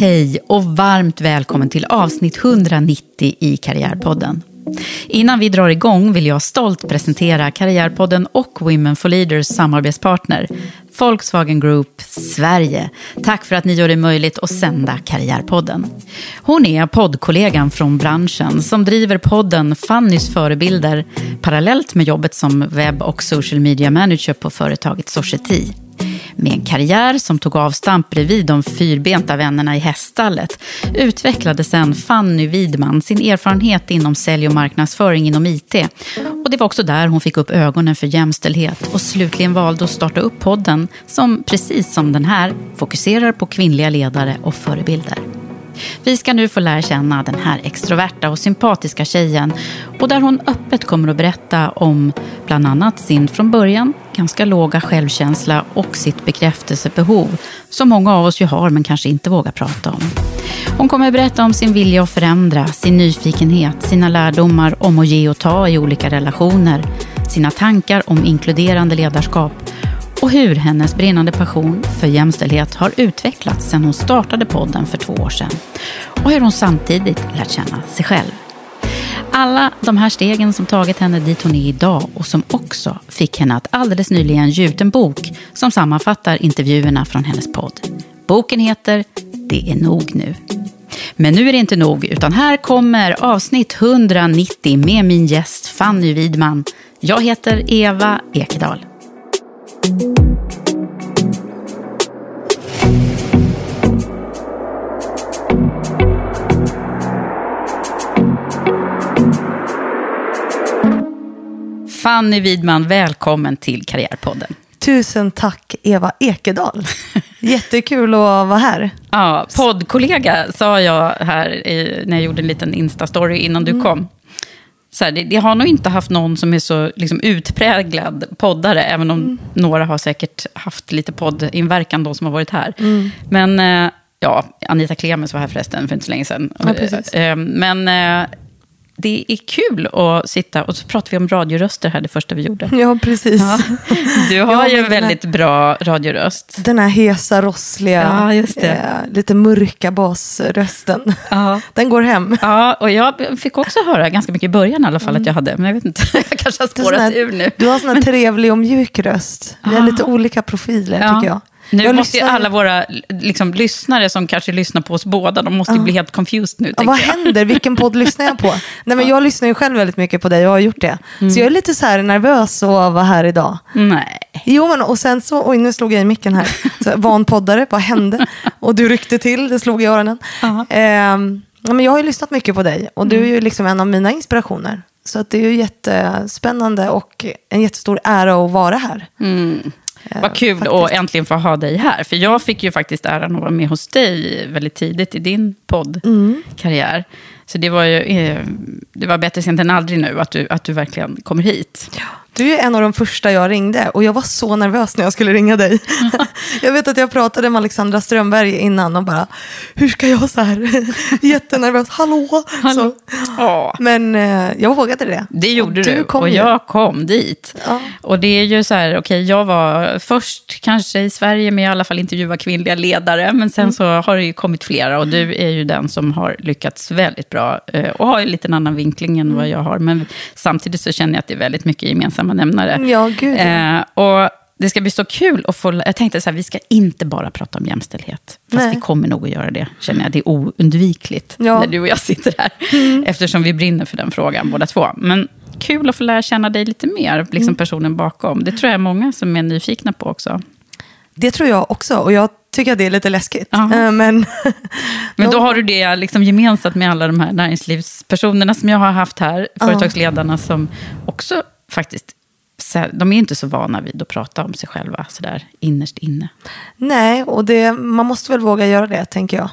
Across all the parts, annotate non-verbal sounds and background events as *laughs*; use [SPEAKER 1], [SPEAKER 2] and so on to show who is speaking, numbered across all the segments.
[SPEAKER 1] Hej och varmt välkommen till avsnitt 190 i Karriärpodden. Innan vi drar igång vill jag stolt presentera Karriärpodden och Women for Leaders samarbetspartner Volkswagen Group Sverige. Tack för att ni gör det möjligt att sända Karriärpodden. Hon är poddkollegan från branschen som driver podden Fannys förebilder parallellt med jobbet som webb och social media manager på företaget Society. Med en karriär som tog avstamp bredvid de fyrbenta vännerna i häststallet utvecklade sen Fanny Widman sin erfarenhet inom sälj och marknadsföring inom IT. Och det var också där hon fick upp ögonen för jämställdhet och slutligen valde att starta upp podden som, precis som den här, fokuserar på kvinnliga ledare och förebilder. Vi ska nu få lära känna den här extroverta och sympatiska tjejen och där hon öppet kommer att berätta om bland annat sin från början ganska låga självkänsla och sitt bekräftelsebehov som många av oss ju har men kanske inte vågar prata om. Hon kommer att berätta om sin vilja att förändra, sin nyfikenhet, sina lärdomar om att ge och ta i olika relationer, sina tankar om inkluderande ledarskap och hur hennes brinnande passion för jämställdhet har utvecklats sedan hon startade podden för två år sedan. Och hur hon samtidigt lärt känna sig själv. Alla de här stegen som tagit henne dit hon är idag och som också fick henne att alldeles nyligen ge ut en bok som sammanfattar intervjuerna från hennes podd. Boken heter Det är nog nu. Men nu är det inte nog, utan här kommer avsnitt 190 med min gäst Fanny Widman. Jag heter Eva Ekedal. Fanny Widman, välkommen till Karriärpodden.
[SPEAKER 2] Tusen tack Eva Ekedal. *laughs* Jättekul att vara här.
[SPEAKER 1] Ja, poddkollega sa jag här i, när jag gjorde en liten Insta-story innan du
[SPEAKER 2] Mm.
[SPEAKER 1] kom. Så här, det, det har nog inte haft någon som är så liksom, utpräglad poddare, även om
[SPEAKER 2] Mm.
[SPEAKER 1] några har säkert haft lite poddinverkan då som har varit här.
[SPEAKER 2] Mm.
[SPEAKER 1] Men eh, ja, Anita Klemens var här förresten för inte så länge sedan.
[SPEAKER 2] Ja, precis.
[SPEAKER 1] Eh, Men eh, det är kul att sitta, och så pratade vi om radioröster här det första vi gjorde.
[SPEAKER 2] Ja, precis.
[SPEAKER 1] Ja. Du har ju en
[SPEAKER 2] den här-
[SPEAKER 1] väldigt bra radioröst.
[SPEAKER 2] Den här hesa, rossliga,
[SPEAKER 1] Ja,
[SPEAKER 2] eh, lite mörka basrösten.
[SPEAKER 1] Ja.
[SPEAKER 2] Den går hem.
[SPEAKER 1] Ja, och jag fick också höra ganska mycket i början i alla fall att jag hade, men jag vet inte, *laughs* jag kanske har spårat
[SPEAKER 2] här-
[SPEAKER 1] ur nu.
[SPEAKER 2] Du har sån här trevlig och mjuk röst. Vi har
[SPEAKER 1] Ah.
[SPEAKER 2] lite olika profiler tycker jag.
[SPEAKER 1] Nu
[SPEAKER 2] jag
[SPEAKER 1] måste
[SPEAKER 2] lyssnar-
[SPEAKER 1] alla våra liksom, lyssnare som kanske lyssnar på oss båda, de måste ju bli helt confused nu.
[SPEAKER 2] Ja, vad
[SPEAKER 1] jag.
[SPEAKER 2] händer? Vilken podd lyssnar jag på? *laughs* Nej, men jag lyssnar ju själv väldigt mycket på dig och har gjort det.
[SPEAKER 1] Mm.
[SPEAKER 2] Så jag är lite så här nervös att vara här idag.
[SPEAKER 1] Nej.
[SPEAKER 2] Jo, men och sen så, oj nu slog jag i micken här. *laughs* Så, van poddare, vad hände? Och du ryckte till, det slog i öronen.
[SPEAKER 1] Ja.
[SPEAKER 2] Ehm, ja, men jag har ju lyssnat mycket på dig och du är ju liksom en av mina inspirationer. Så att det är ju jättespännande och en jättestor ära att vara här.
[SPEAKER 1] Vad kul
[SPEAKER 2] faktiskt.
[SPEAKER 1] att äntligen få ha dig här. För jag fick ju faktiskt äran att vara med hos dig väldigt tidigt i din poddkarriär. Så det var ju eh, det var bättre sent än aldrig nu att du, att du verkligen kommer hit.
[SPEAKER 2] Du är en av de första jag ringde och jag var så nervös när jag skulle ringa dig. *laughs* jag vet att jag pratade med Alexandra Strömberg innan och bara, hur ska jag så här? *laughs* Jättenervös, hallå? Så,
[SPEAKER 1] Ja.
[SPEAKER 2] men eh, jag vågade det.
[SPEAKER 1] Det gjorde
[SPEAKER 2] Och
[SPEAKER 1] du,
[SPEAKER 2] kom
[SPEAKER 1] och
[SPEAKER 2] ju.
[SPEAKER 1] jag kom dit.
[SPEAKER 2] Ja.
[SPEAKER 1] Och det är ju så här, okej, jag var först kanske i Sverige med i alla fall intervjua kvinnliga ledare, men sen
[SPEAKER 2] Mm.
[SPEAKER 1] så har det ju kommit flera och du är ju den som har lyckats väldigt bra eh, och har ju lite en annan vinkling än
[SPEAKER 2] Mm.
[SPEAKER 1] vad jag har, men samtidigt så känner jag att det är väldigt mycket gemensamma nämnare.
[SPEAKER 2] Ja, gud.
[SPEAKER 1] Eh, och det ska bli så kul att få... Jag tänkte så här, vi ska inte bara prata om jämställdhet. Fast
[SPEAKER 2] Nej.
[SPEAKER 1] vi kommer nog att göra det, känner jag. Det är oundvikligt
[SPEAKER 2] Ja. Mm.
[SPEAKER 1] när du och jag sitter här. Eftersom vi brinner för den frågan båda två. Men kul att få lära känna dig lite mer, liksom
[SPEAKER 2] Mm.
[SPEAKER 1] personen bakom. Det tror jag är många som är nyfikna på också.
[SPEAKER 2] Det tror jag också och jag tycker att det är lite läskigt.
[SPEAKER 1] Ja.
[SPEAKER 2] Eh, Men, *laughs*
[SPEAKER 1] Men då har du det liksom gemensamt med alla de här näringslivspersonerna som jag har haft här, företagsledarna som också faktiskt, de är inte så vana vid att prata om sig själva sådär innerst inne.
[SPEAKER 2] nej, och det, man måste väl våga göra det, tänker jag.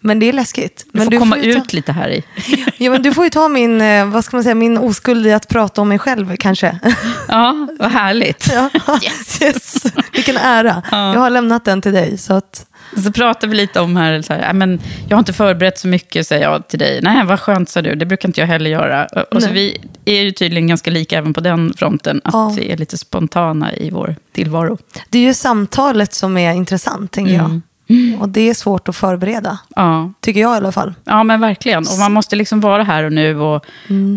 [SPEAKER 2] Men det är läskigt.
[SPEAKER 1] Du
[SPEAKER 2] men
[SPEAKER 1] får komma
[SPEAKER 2] ju ta-
[SPEAKER 1] ut lite här i. *laughs*
[SPEAKER 2] Ja, men du får ju ta min, eh, vad ska man säga, min oskuld i att prata om mig själv kanske. *laughs*
[SPEAKER 1] Ja, vad härligt.
[SPEAKER 2] Ja. *laughs* Yes. Vilken ära. Jag har lämnat den till dig. Så att,
[SPEAKER 1] Så pratar vi lite om här, så här "Ja, men jag har inte förberett så mycket, säger jag till dig. Nej, vad skönt, sa du. Det brukar inte jag heller göra. Och och så vi är ju tydligen ganska lika även på den fronten, att
[SPEAKER 2] Ja.
[SPEAKER 1] vi är lite spontana i vår tillvaro.
[SPEAKER 2] det är ju samtalet som är intressant, tänker jag. Och det är svårt att förbereda,
[SPEAKER 1] Ja.
[SPEAKER 2] tycker jag i alla fall.
[SPEAKER 1] Ja, men verkligen. Och man måste liksom vara här och nu och,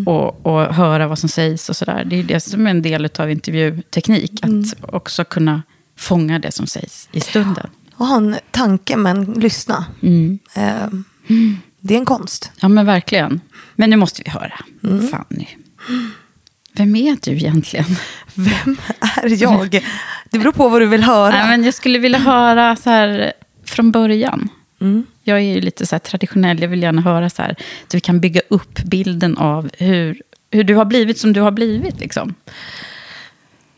[SPEAKER 1] och, och höra vad som sägs och sådär. Det är det som är en del av intervjuteknik, att också kunna fånga det som sägs i stunden.
[SPEAKER 2] Och ha en tanke, men lyssna.
[SPEAKER 1] Mm.
[SPEAKER 2] Eh, det är en konst.
[SPEAKER 1] Ja, men verkligen. Men nu måste vi höra. Fanny. Vem är du egentligen? *laughs*
[SPEAKER 2] Vem är jag? Det beror på vad du vill höra.
[SPEAKER 1] Nej, men jag skulle vilja höra så här från början.
[SPEAKER 2] Mm.
[SPEAKER 1] Jag är ju lite så traditionell. Jag vill gärna höra så här. Så vi kan bygga upp bilden av hur, hur du har blivit som du har blivit. Liksom.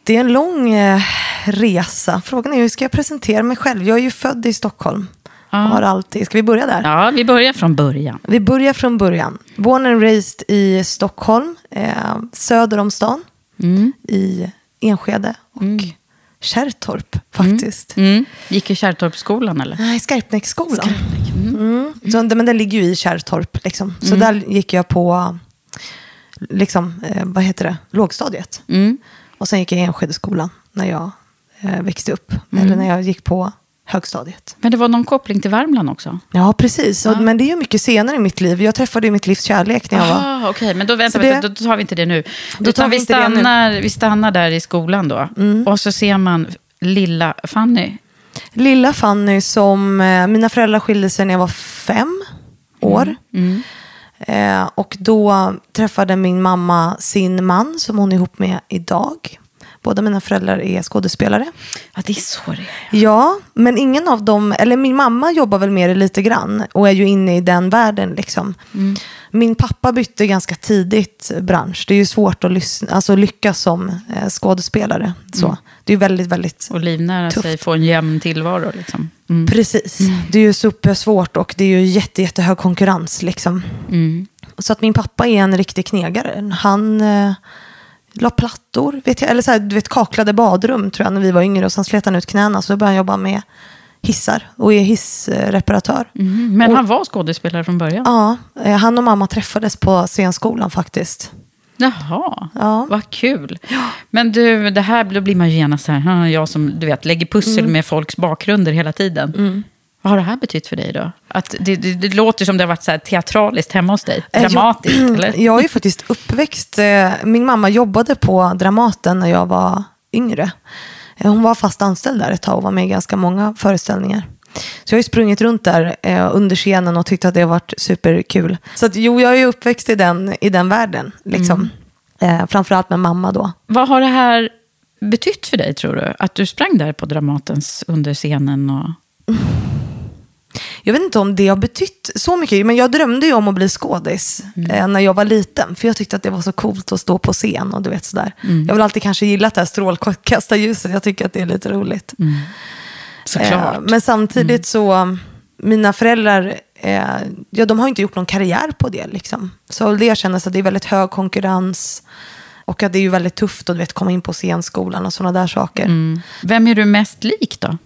[SPEAKER 2] Det är en lång eh, resa. Frågan är hur ska jag presentera mig själv? Jag är ju född i Stockholm. Och har alltid, ska vi börja där?
[SPEAKER 1] Ja, vi börjar från början.
[SPEAKER 2] Vi börjar från början. Born and raised i Stockholm, eh, söder om stan, i Enskede och Kärrtorp faktiskt.
[SPEAKER 1] Mm. Gick i Kärrtorpsskolan eller?
[SPEAKER 2] Nej, Skarpnäcksskolan. Mm. Så, men den ligger ju i Kärrtorp. Liksom. Så där gick jag på, liksom, eh, vad heter det, lågstadiet.
[SPEAKER 1] Mm.
[SPEAKER 2] Och sen gick jag i Enskedeskolan när jag växte upp. Eller när jag gick på högstadiet.
[SPEAKER 1] Men det var någon koppling till Värmland också?
[SPEAKER 2] Ja, precis. Och, men det är ju mycket senare i mitt liv. Jag träffade ju mitt livs kärlek när jag var...
[SPEAKER 1] Ah, Okej, men då, vänta,
[SPEAKER 2] det-
[SPEAKER 1] vänta, då tar vi inte det nu.
[SPEAKER 2] Då tar vi
[SPEAKER 1] vi.
[SPEAKER 2] Mm.
[SPEAKER 1] stannar, vi stannar där i skolan då. Och så ser man lilla Fanny.
[SPEAKER 2] Lilla Fanny som, eh, mina föräldrar skilde sig när jag var fem år. Eh, och då träffade min mamma sin man som hon är ihop med idag. Båda mina föräldrar är skådespelare.
[SPEAKER 1] Ja, det är så det är.
[SPEAKER 2] Ja, men ingen av dem, eller min mamma jobbar väl med det lite grann och är ju inne i den världen liksom. Min pappa bytte ganska tidigt bransch. Det är ju svårt att lyssna, alltså lyckas som eh, skådespelare. Så. Det är väldigt, väldigt
[SPEAKER 1] Och livnära
[SPEAKER 2] Tufft.
[SPEAKER 1] sig, få en jämn tillvaro. Liksom. Mm.
[SPEAKER 2] Precis. Det är ju supersvårt och det är ju jätte, jättehög konkurrens. Liksom.
[SPEAKER 1] Mm.
[SPEAKER 2] Så att min pappa är en riktig knegare. Han eh, la plattor, vet jag, eller så här, du vet, kaklade badrum tror jag när vi var yngre. Och sen slet han ut knäna så då började han jobba med hissar och är hissreparatör.
[SPEAKER 1] Mm. Men han var skådespelare från början?
[SPEAKER 2] Ja, eh, han och mamma träffades på scenskolan faktiskt.
[SPEAKER 1] Jaha,
[SPEAKER 2] Ja.
[SPEAKER 1] vad kul. Men du, det här, då blir man ju genast så här, "Ah, jag som du vet, lägger pussel
[SPEAKER 2] Mm.
[SPEAKER 1] med folks bakgrunder hela tiden. Vad har det här betytt för dig då? Att det, det, det låter som det har varit så teatraliskt hemma hos dig.
[SPEAKER 2] Eh, jag-
[SPEAKER 1] Dramatiskt, *clears throat* eller?
[SPEAKER 2] Jag är ju faktiskt uppväxt, eh, min mamma jobbade på Dramaten när jag var yngre. Eh, Hon var fast anställd där ett tag och var med i ganska många föreställningar. Så jag har sprungit runt där under scenen och tyckt att det har varit superkul. Så att, jo, jag är ju uppväxt i den, i den världen. Liksom. Eh, framförallt med mamma då.
[SPEAKER 1] Vad har det här betytt för dig, tror du? Att du sprang där på Dramatens under scenen? Och... *laughs*
[SPEAKER 2] jag vet inte om det har betytt så mycket, men jag drömde ju om att bli skådis eh, när jag var liten. För jag tyckte att det var så coolt att stå på scen och du vet sådär. Jag har väl alltid kanske gillat det här strålkastarljuset, jag tycker att det är lite roligt.
[SPEAKER 1] Såklart.
[SPEAKER 2] Eh, men samtidigt så, mina föräldrar, eh, ja de har inte gjort någon karriär på det liksom. Så det kändes att det är väldigt hög konkurrens. Och att det är ju väldigt tufft att du vet, komma in på scenskolan och sådana där saker.
[SPEAKER 1] Mm. Vem är du mest lik då?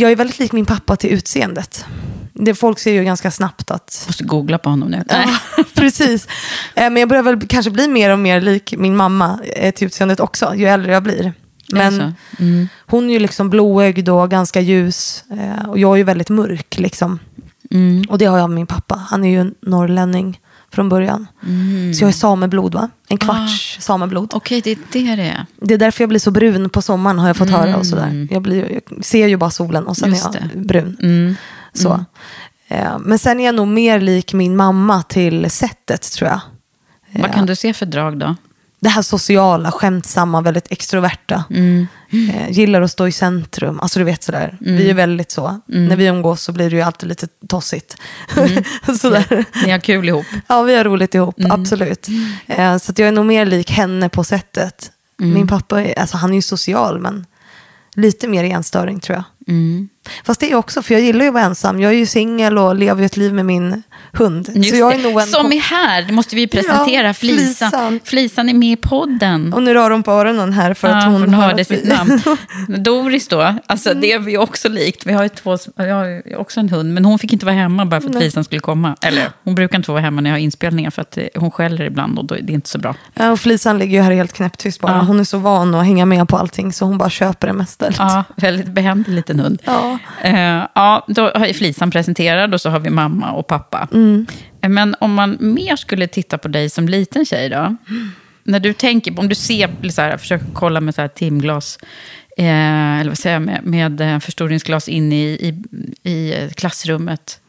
[SPEAKER 2] Jag är väldigt lik min pappa till utseendet. Det, folk ser ju ganska snabbt att...
[SPEAKER 1] Måste googla på honom nu.
[SPEAKER 2] Ja, *laughs* precis. Eh, Men jag börjar väl kanske bli mer och mer lik min mamma eh, till utseendet också, ju äldre jag blir. Men?
[SPEAKER 1] Mm.
[SPEAKER 2] hon är ju liksom blåögd och ganska ljus. eh, Och jag är ju väldigt mörk liksom.
[SPEAKER 1] Mm.
[SPEAKER 2] Och det har jag av min pappa. Han är ju en norrlänning från början. Så jag är sameblod va? En kvarts sameblod.
[SPEAKER 1] Okej, det är det det är.
[SPEAKER 2] Det är därför jag blir så brun på sommaren har jag fått höra och sådär. Jag, blir, jag ser ju bara solen och sen
[SPEAKER 1] Just
[SPEAKER 2] är jag
[SPEAKER 1] det.
[SPEAKER 2] brun.
[SPEAKER 1] Mm.
[SPEAKER 2] Så. Eh, Men sen är jag nog mer lik min mamma till sättet tror jag.
[SPEAKER 1] Vad kan du se för drag då?
[SPEAKER 2] Det här sociala, skämtsamma, väldigt extroverta.
[SPEAKER 1] Mm.
[SPEAKER 2] Eh, gillar att stå i centrum. Alltså du vet sådär. Vi är väldigt så. När vi umgås så blir det ju alltid lite tossigt. *laughs* sådär.
[SPEAKER 1] Ni har kul ihop.
[SPEAKER 2] Ja, vi har roligt ihop,
[SPEAKER 1] Mm.
[SPEAKER 2] absolut. Eh, så jag är nog mer lik henne på sättet.
[SPEAKER 1] Mm.
[SPEAKER 2] Min pappa, är, alltså, han är ju social, men lite mer enstöring tror jag. Fast det är också, för jag gillar ju att vara ensam. Jag är ju singel och lever ett liv med min hund.
[SPEAKER 1] Just
[SPEAKER 2] så jag är
[SPEAKER 1] det.
[SPEAKER 2] nog en
[SPEAKER 1] Som är här, det måste vi presentera.
[SPEAKER 2] Ja,
[SPEAKER 1] Flisan.
[SPEAKER 2] Flisan.
[SPEAKER 1] Flisan är med i podden.
[SPEAKER 2] Och nu rör hon på öronen här för att
[SPEAKER 1] Ja,
[SPEAKER 2] hon,
[SPEAKER 1] hon
[SPEAKER 2] hör
[SPEAKER 1] hörde
[SPEAKER 2] att
[SPEAKER 1] sitt namn. *laughs* Doris då, alltså det är vi också likt. Vi har ju två, jag har också en hund, men hon fick inte vara hemma bara för att Flisan skulle komma. Eller hon brukar inte vara hemma när jag har inspelningar för att eh, hon skäller ibland och då är det inte så bra.
[SPEAKER 2] Ja, och Flisan ligger ju här helt knäpptyst bara.
[SPEAKER 1] Ja.
[SPEAKER 2] Hon är så van att hänga med på allting så hon bara köper det mesta.
[SPEAKER 1] Ja, väldigt behändig liten hund.
[SPEAKER 2] Ja.
[SPEAKER 1] Eh, ja, då har Flisan presenterad och så har vi mamma och pappa.
[SPEAKER 2] Mm.
[SPEAKER 1] Men om man mer skulle titta på dig som liten tjej då? När du tänker, om du ser, så här, försöker kolla med så här timglas, eh, eller vad säger jag, med, med eh, förstoringsglas in i, i, i klassrummet.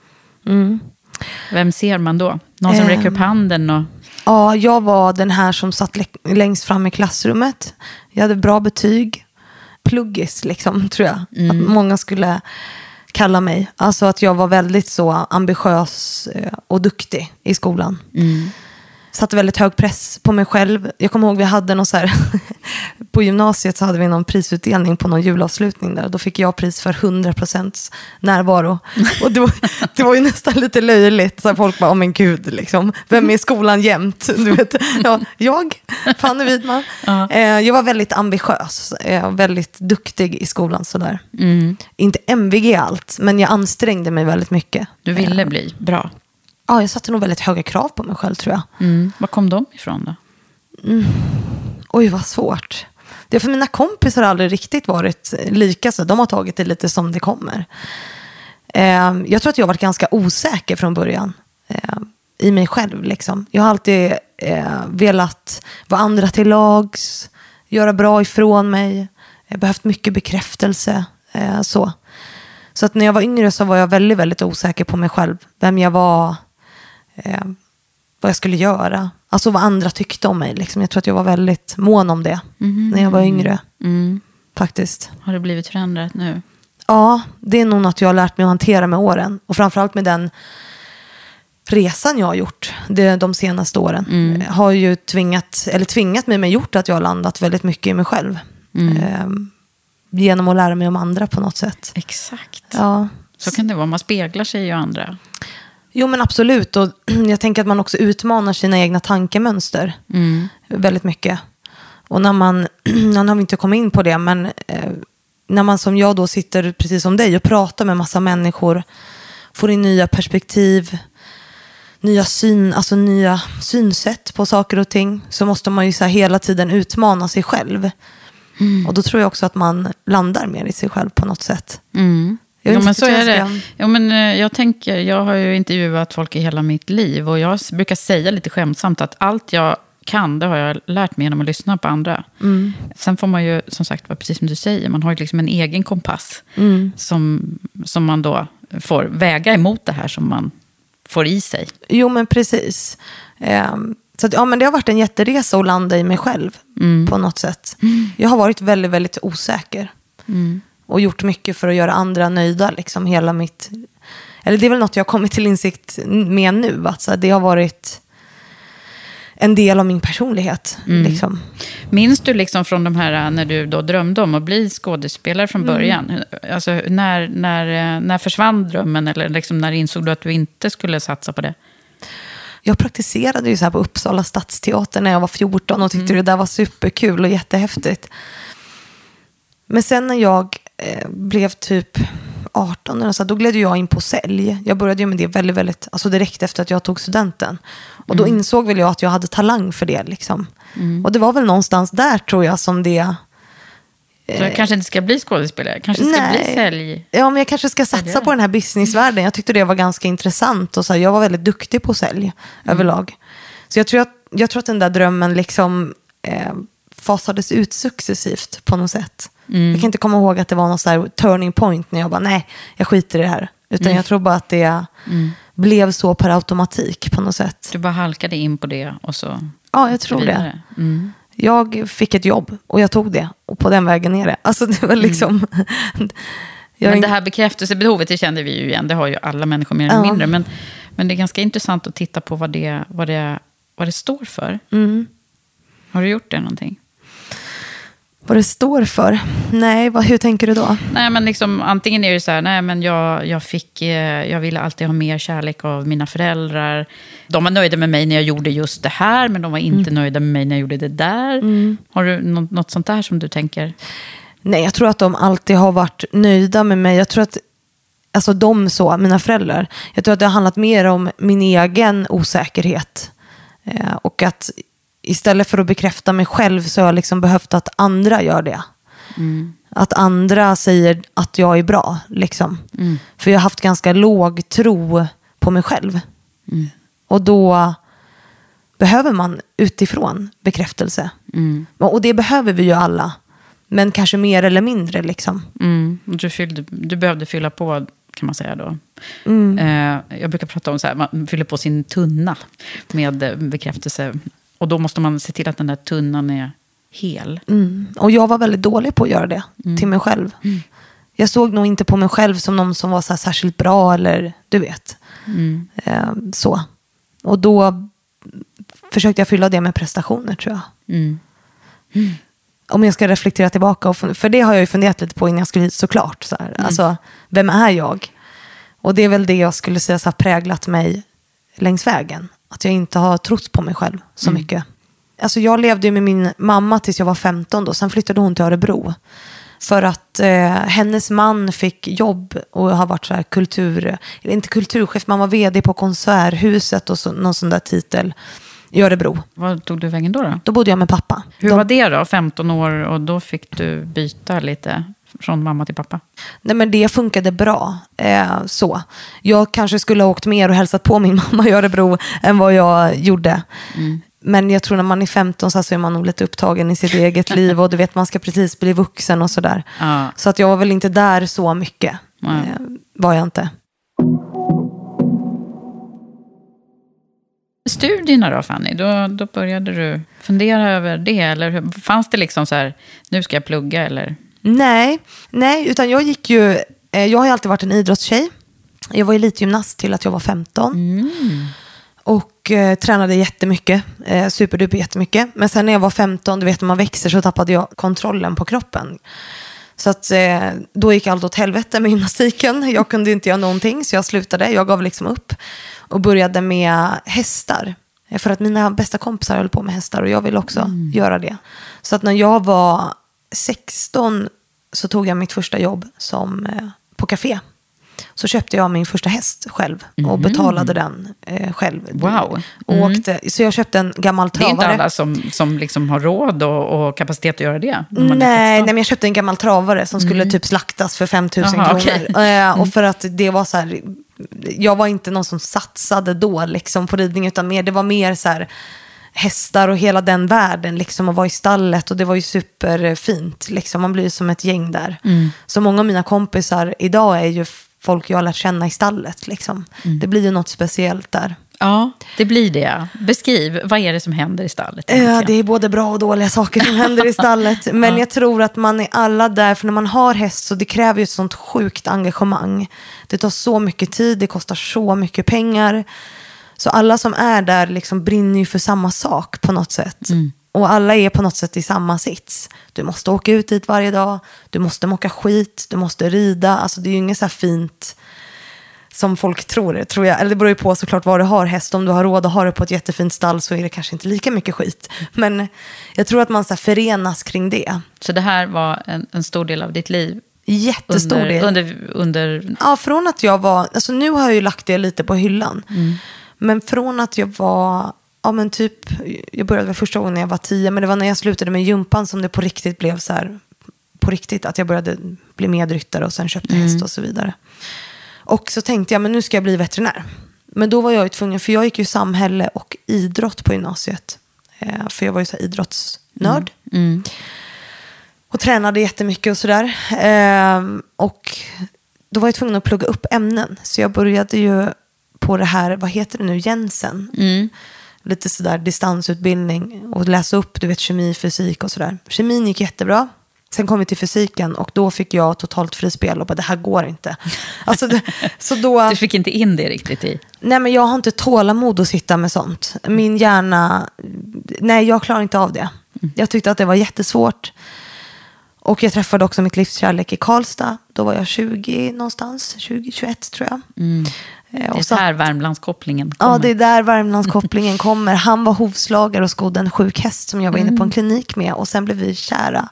[SPEAKER 1] Vem ser man då? Någon som
[SPEAKER 2] Mm. Eh.
[SPEAKER 1] räcker upp handen och...
[SPEAKER 2] Ja, jag var den här som satt lä- längst fram i klassrummet. Jag hade bra betyg. Pluggis, liksom, tror jag. Att många skulle kalla mig. Alltså att jag var väldigt så ambitiös eh, och duktig i skolan. Satte väldigt hög press på mig själv. Jag kommer ihåg vi hade någon så här, *laughs* på gymnasiet så hade vi någon prisutdelning på någon julavslutning där. Då fick jag pris för 100% närvaro. Och det var, det var ju nästan lite löjligt. Så här folk bara, oh men gud, liksom. vem är i skolan jämt? Du vet, ja, jag, Fanny Widman. Eh, jag var väldigt ambitiös, eh, väldigt duktig i skolan. Sådär. Inte MVG allt, men jag ansträngde mig väldigt mycket.
[SPEAKER 1] Du ville bli bra.
[SPEAKER 2] Ja, jag satte nog väldigt höga krav på mig själv tror jag.
[SPEAKER 1] Mm. Var kom de ifrån då?
[SPEAKER 2] Oj, vad svårt. Det är för mina kompisar har aldrig riktigt varit lika så. De har tagit det lite som det kommer. Eh, jag tror att jag har varit ganska osäker från början. Eh, I mig själv liksom. Jag har alltid eh, velat vara andra till lags. Göra bra ifrån mig. Jag har behövt mycket bekräftelse. Eh, så. så att när jag var yngre så var jag väldigt, väldigt osäker på mig själv. Vem jag var. Eh, vad jag skulle göra. Alltså vad andra tyckte om mig. Liksom. Jag tror att jag var väldigt mån om det när jag var yngre. Faktiskt.
[SPEAKER 1] Har det blivit förändrat nu?
[SPEAKER 2] Ja, det är nog något jag har lärt mig att hantera med åren. Och framförallt med den resan jag har gjort det, de senaste åren. eh, Har ju tvingat, eller tvingat mig, men gjort att jag har landat väldigt mycket i mig själv. Ehm, genom att lära mig om andra på något sätt.
[SPEAKER 1] Exakt.
[SPEAKER 2] Ja.
[SPEAKER 1] Så kan det vara, man speglar sig ju andra.
[SPEAKER 2] Jo men absolut. Och *clears throat* jag tänker att man också utmanar sina egna tankemönster. Väldigt mycket. Och när man, *clears throat* nu har vi inte kommit in på det, men eh, när man som jag då sitter precis som dig och pratar med massa människor, får in nya perspektiv, nya, syn, alltså nya synsätt på saker och ting, så måste man ju så hela tiden utmana sig själv. Och då tror jag också att man landar mer i sig själv på något sätt. Jag inte
[SPEAKER 1] men så är det. Ja, men, eh, jag, tänker, jag har ju intervjuat folk i hela mitt liv och jag brukar säga lite skämtsamt att allt jag kan, det har jag lärt mig genom att lyssna på andra. Sen får man ju, som sagt, precis som du säger, man har ju liksom en egen kompass som, som man då får väga emot det här som man får i sig.
[SPEAKER 2] Jo, men precis. Ehm, så att, ja, men det har varit en jätteresa att landa i mig själv på något sätt. Jag har varit väldigt, väldigt osäker. Och gjort mycket för att göra andra nöjda. Liksom, hela mitt... Eller det är väl något jag har kommit till insikt med nu. Att så det har varit en del av min personlighet.
[SPEAKER 1] Mm.
[SPEAKER 2] Liksom.
[SPEAKER 1] Minns du liksom från de här, när du då drömde om att bli skådespelare från
[SPEAKER 2] Mm.
[SPEAKER 1] början? Alltså, när, när, när försvann drömmen? Eller liksom, när insåg du att du inte skulle satsa på det?
[SPEAKER 2] Jag praktiserade ju så här på Uppsala stadsteater när jag var 14 och tyckte det där var superkul och jättehäftigt. Men sen när jag eh, blev typ 18, eller så, här, då gled jag in på sälj. Jag började ju med det väldigt, väldigt, alltså direkt efter att jag tog studenten. Och då insåg väl jag att jag hade talang för det. Liksom. Och det var väl någonstans där tror jag som det...
[SPEAKER 1] Så jag kanske inte ska bli skådespelare, kanske ska bli sälj...
[SPEAKER 2] Ja, men jag kanske ska satsa
[SPEAKER 1] Säljare.
[SPEAKER 2] på den här businessvärlden. Jag tyckte det var ganska intressant. Och så här, jag var väldigt duktig på sälj överlag. Så jag tror, att, jag tror att den där drömmen liksom eh, fasades ut successivt på något sätt. Jag kan inte komma ihåg att det var någon så turning point när jag bara, nej, jag skiter i det här. Utan jag tror bara att det blev så per automatik på något sätt.
[SPEAKER 1] Du bara halkade in på det och så
[SPEAKER 2] Ja, jag tror det.
[SPEAKER 1] vidare. Mm.
[SPEAKER 2] Jag fick ett jobb och jag tog det. Och på den vägen är det. Alltså det var liksom... *laughs* jag,
[SPEAKER 1] Men det här bekräftelsebehovet, det kände vi ju igen. Det har ju alla människor mer eller
[SPEAKER 2] Ja.
[SPEAKER 1] mindre. Men, men det är ganska intressant att titta på vad det, vad det, vad det står för.
[SPEAKER 2] Mm.
[SPEAKER 1] Har du gjort det någonting?
[SPEAKER 2] Vad det står för? Nej, vad, hur tänker du då?
[SPEAKER 1] Nej, men liksom, antingen är det så här, nej, men jag, jag, fick, eh, jag ville alltid ha mer kärlek av mina föräldrar. De var nöjda med mig när jag gjorde just det här, men de var inte nöjda med mig när jag gjorde det där. Har du något, något sånt där som du tänker?
[SPEAKER 2] Nej, jag tror att de alltid har varit nöjda med mig. Jag tror att, alltså de så, mina föräldrar. Jag tror att det har handlat mer om min egen osäkerhet. Eh, och att istället för att bekräfta mig själv så har jag liksom behövt att andra gör det. Att andra säger att jag är bra. Liksom. För jag har haft ganska låg tro på mig själv. Och då behöver man utifrån bekräftelse. Och det behöver vi ju alla. Men kanske mer eller mindre liksom.
[SPEAKER 1] Mm. Du, fyllde, du behövde fylla på, kan man säga då. Eh, jag brukar prata om så här, man fyller på sin tunna med eh, bekräftelse. Och då måste man se till att den där tunnan är hel.
[SPEAKER 2] Mm. Och jag var väldigt dålig på att göra det till mig själv. Jag såg nog inte på mig själv som någon som var så särskilt bra eller du vet. Eh, så. Och då försökte jag fylla det med prestationer tror jag.
[SPEAKER 1] Mm.
[SPEAKER 2] Om jag ska reflektera tillbaka, och för det har jag ju funderat lite på innan jag skulle hit såklart. Så här. Alltså, vem är jag? Och det är väl det jag skulle säga så här, präglat mig längs vägen. Att jag inte har trott på mig själv så mycket. Alltså jag levde ju med min mamma tills jag var 15 då. Sen flyttade hon till Örebro. För att eh, hennes man fick jobb och har varit så här kultur, eller inte kulturchef, man var vd på Konserthuset och så, någon sån där titel i Örebro.
[SPEAKER 1] Vad tog du vägen då? då?
[SPEAKER 2] Då bodde jag med pappa.
[SPEAKER 1] Hur
[SPEAKER 2] De-
[SPEAKER 1] var det då? 15 år och då fick du byta lite från mamma till pappa.
[SPEAKER 2] Nej men det funkade bra. Eh, så. Jag kanske skulle ha åkt mer och hälsat på min *laughs* mamma i Örebro än vad jag gjorde. Men jag tror när man är 15 så, är man nog lite upptagen i sitt eget *laughs* liv och du vet man ska precis bli vuxen och sådär.
[SPEAKER 1] Ja.
[SPEAKER 2] Så att jag var väl inte där så mycket. Eh, var jag inte.
[SPEAKER 1] Studierna då Fanny, då, då började du fundera över det? Eller fanns det liksom så här, nu ska jag plugga eller?
[SPEAKER 2] Nej, nej, utan jag gick ju, eh, jag har ju alltid varit en idrottstjej. Jag var elitgymnast till att jag var 15. Och eh, tränade jättemycket, eh, superduper jättemycket. Men sen när jag var 15, du vet när man växer så tappade jag kontrollen på kroppen. Så att eh, då gick allt åt helvete med gymnastiken. Jag kunde inte göra någonting så jag slutade, jag gav liksom upp. Och började med hästar. Eh, För att mina bästa kompisar höll på med hästar och jag ville också göra det. Så att när jag var 16 så tog jag mitt första jobb som, eh, på café. Så köpte jag min första häst själv och betalade den eh, själv.
[SPEAKER 1] Wow.
[SPEAKER 2] Och åkte, så jag köpte en gammal
[SPEAKER 1] Det är
[SPEAKER 2] travare.
[SPEAKER 1] inte alla som, som liksom har råd och, och kapacitet att göra det.
[SPEAKER 2] Nej,
[SPEAKER 1] 16.
[SPEAKER 2] nej, men jag köpte en gammal travare som skulle typ slaktas för 5 000
[SPEAKER 1] Jaha,
[SPEAKER 2] kronor.
[SPEAKER 1] okej.
[SPEAKER 2] Eh, och för att det var så här, jag var inte någon som satsade då liksom på ridning, utan mer, det var mer så här hästar och hela den världen liksom och vara i stallet och det var ju superfint liksom. Man blir ju som ett gäng där. Så många av mina kompisar idag är ju folk jag har lärt känna i stallet liksom. Det blir ju något speciellt där.
[SPEAKER 1] Ja, det blir det. Beskriv, vad är det som händer i stallet?
[SPEAKER 2] Ja,
[SPEAKER 1] egentligen?
[SPEAKER 2] det är både bra och dåliga saker som händer i stallet. *laughs* Men jag tror att man är alla där, för när man har häst så det kräver ju ett sånt sjukt engagemang. Det tar så mycket tid, det kostar så mycket pengar. Så alla som är där liksom brinner ju för samma sak på något sätt. Och alla är på något sätt i samma sits. Du måste åka ut dit varje dag, du måste mocka skit, du måste rida. Alltså det är ju inget så här fint som folk tror det, tror jag. Eller det beror ju på såklart vad du har häst. Om du har råd att ha det på ett jättefint stall så är det kanske inte lika mycket skit. Men jag tror att man så förenas kring det.
[SPEAKER 1] Så det här var en, en stor del av ditt liv?
[SPEAKER 2] Jättestor
[SPEAKER 1] under,
[SPEAKER 2] del.
[SPEAKER 1] Under, under...
[SPEAKER 2] Ja, från att jag var, alltså nu har jag ju lagt det lite på hyllan. Men från att jag var, ja men typ, jag började väl första gången när jag var tio, men det var när jag slutade med jumpan som det på riktigt blev så här, på riktigt, att jag började bli medryttare och sen köpte häst och så vidare. Och så tänkte jag, men nu ska jag bli veterinär. Men då var jag ju tvungen, för jag gick ju samhälle och idrott på gymnasiet. Eh, för jag var ju så idrottsnörd. Och tränade jättemycket och sådär. Eh, och då var jag tvungen att plugga upp ämnen. Så jag började ju på det här, vad heter det nu, Jensen. Lite sådär distansutbildning och läsa upp, du vet, kemi, fysik och sådär. Kemin gick jättebra. Sen kom vi till fysiken och då fick jag totalt frispel och bara det här går inte. *laughs* Alltså, det, så då...
[SPEAKER 1] Du fick inte in det riktigt i...
[SPEAKER 2] Nej, men jag har inte tålamod att sitta med sånt. Min hjärna, nej, jag klarar inte av det. Jag tyckte att det var jättesvårt. Och jag träffade också mitt livskärlek i Karlstad. Då var jag 20 någonstans, 20-21 tror jag. Eh,
[SPEAKER 1] Det
[SPEAKER 2] och
[SPEAKER 1] är
[SPEAKER 2] så-
[SPEAKER 1] här Värmlandskopplingen kommer.
[SPEAKER 2] Ja, det är där Värmlandskopplingen kommer. Han var hovslagare och skodde en sjuk häst som jag var inne på en klinik med. Och sen blev vi kära.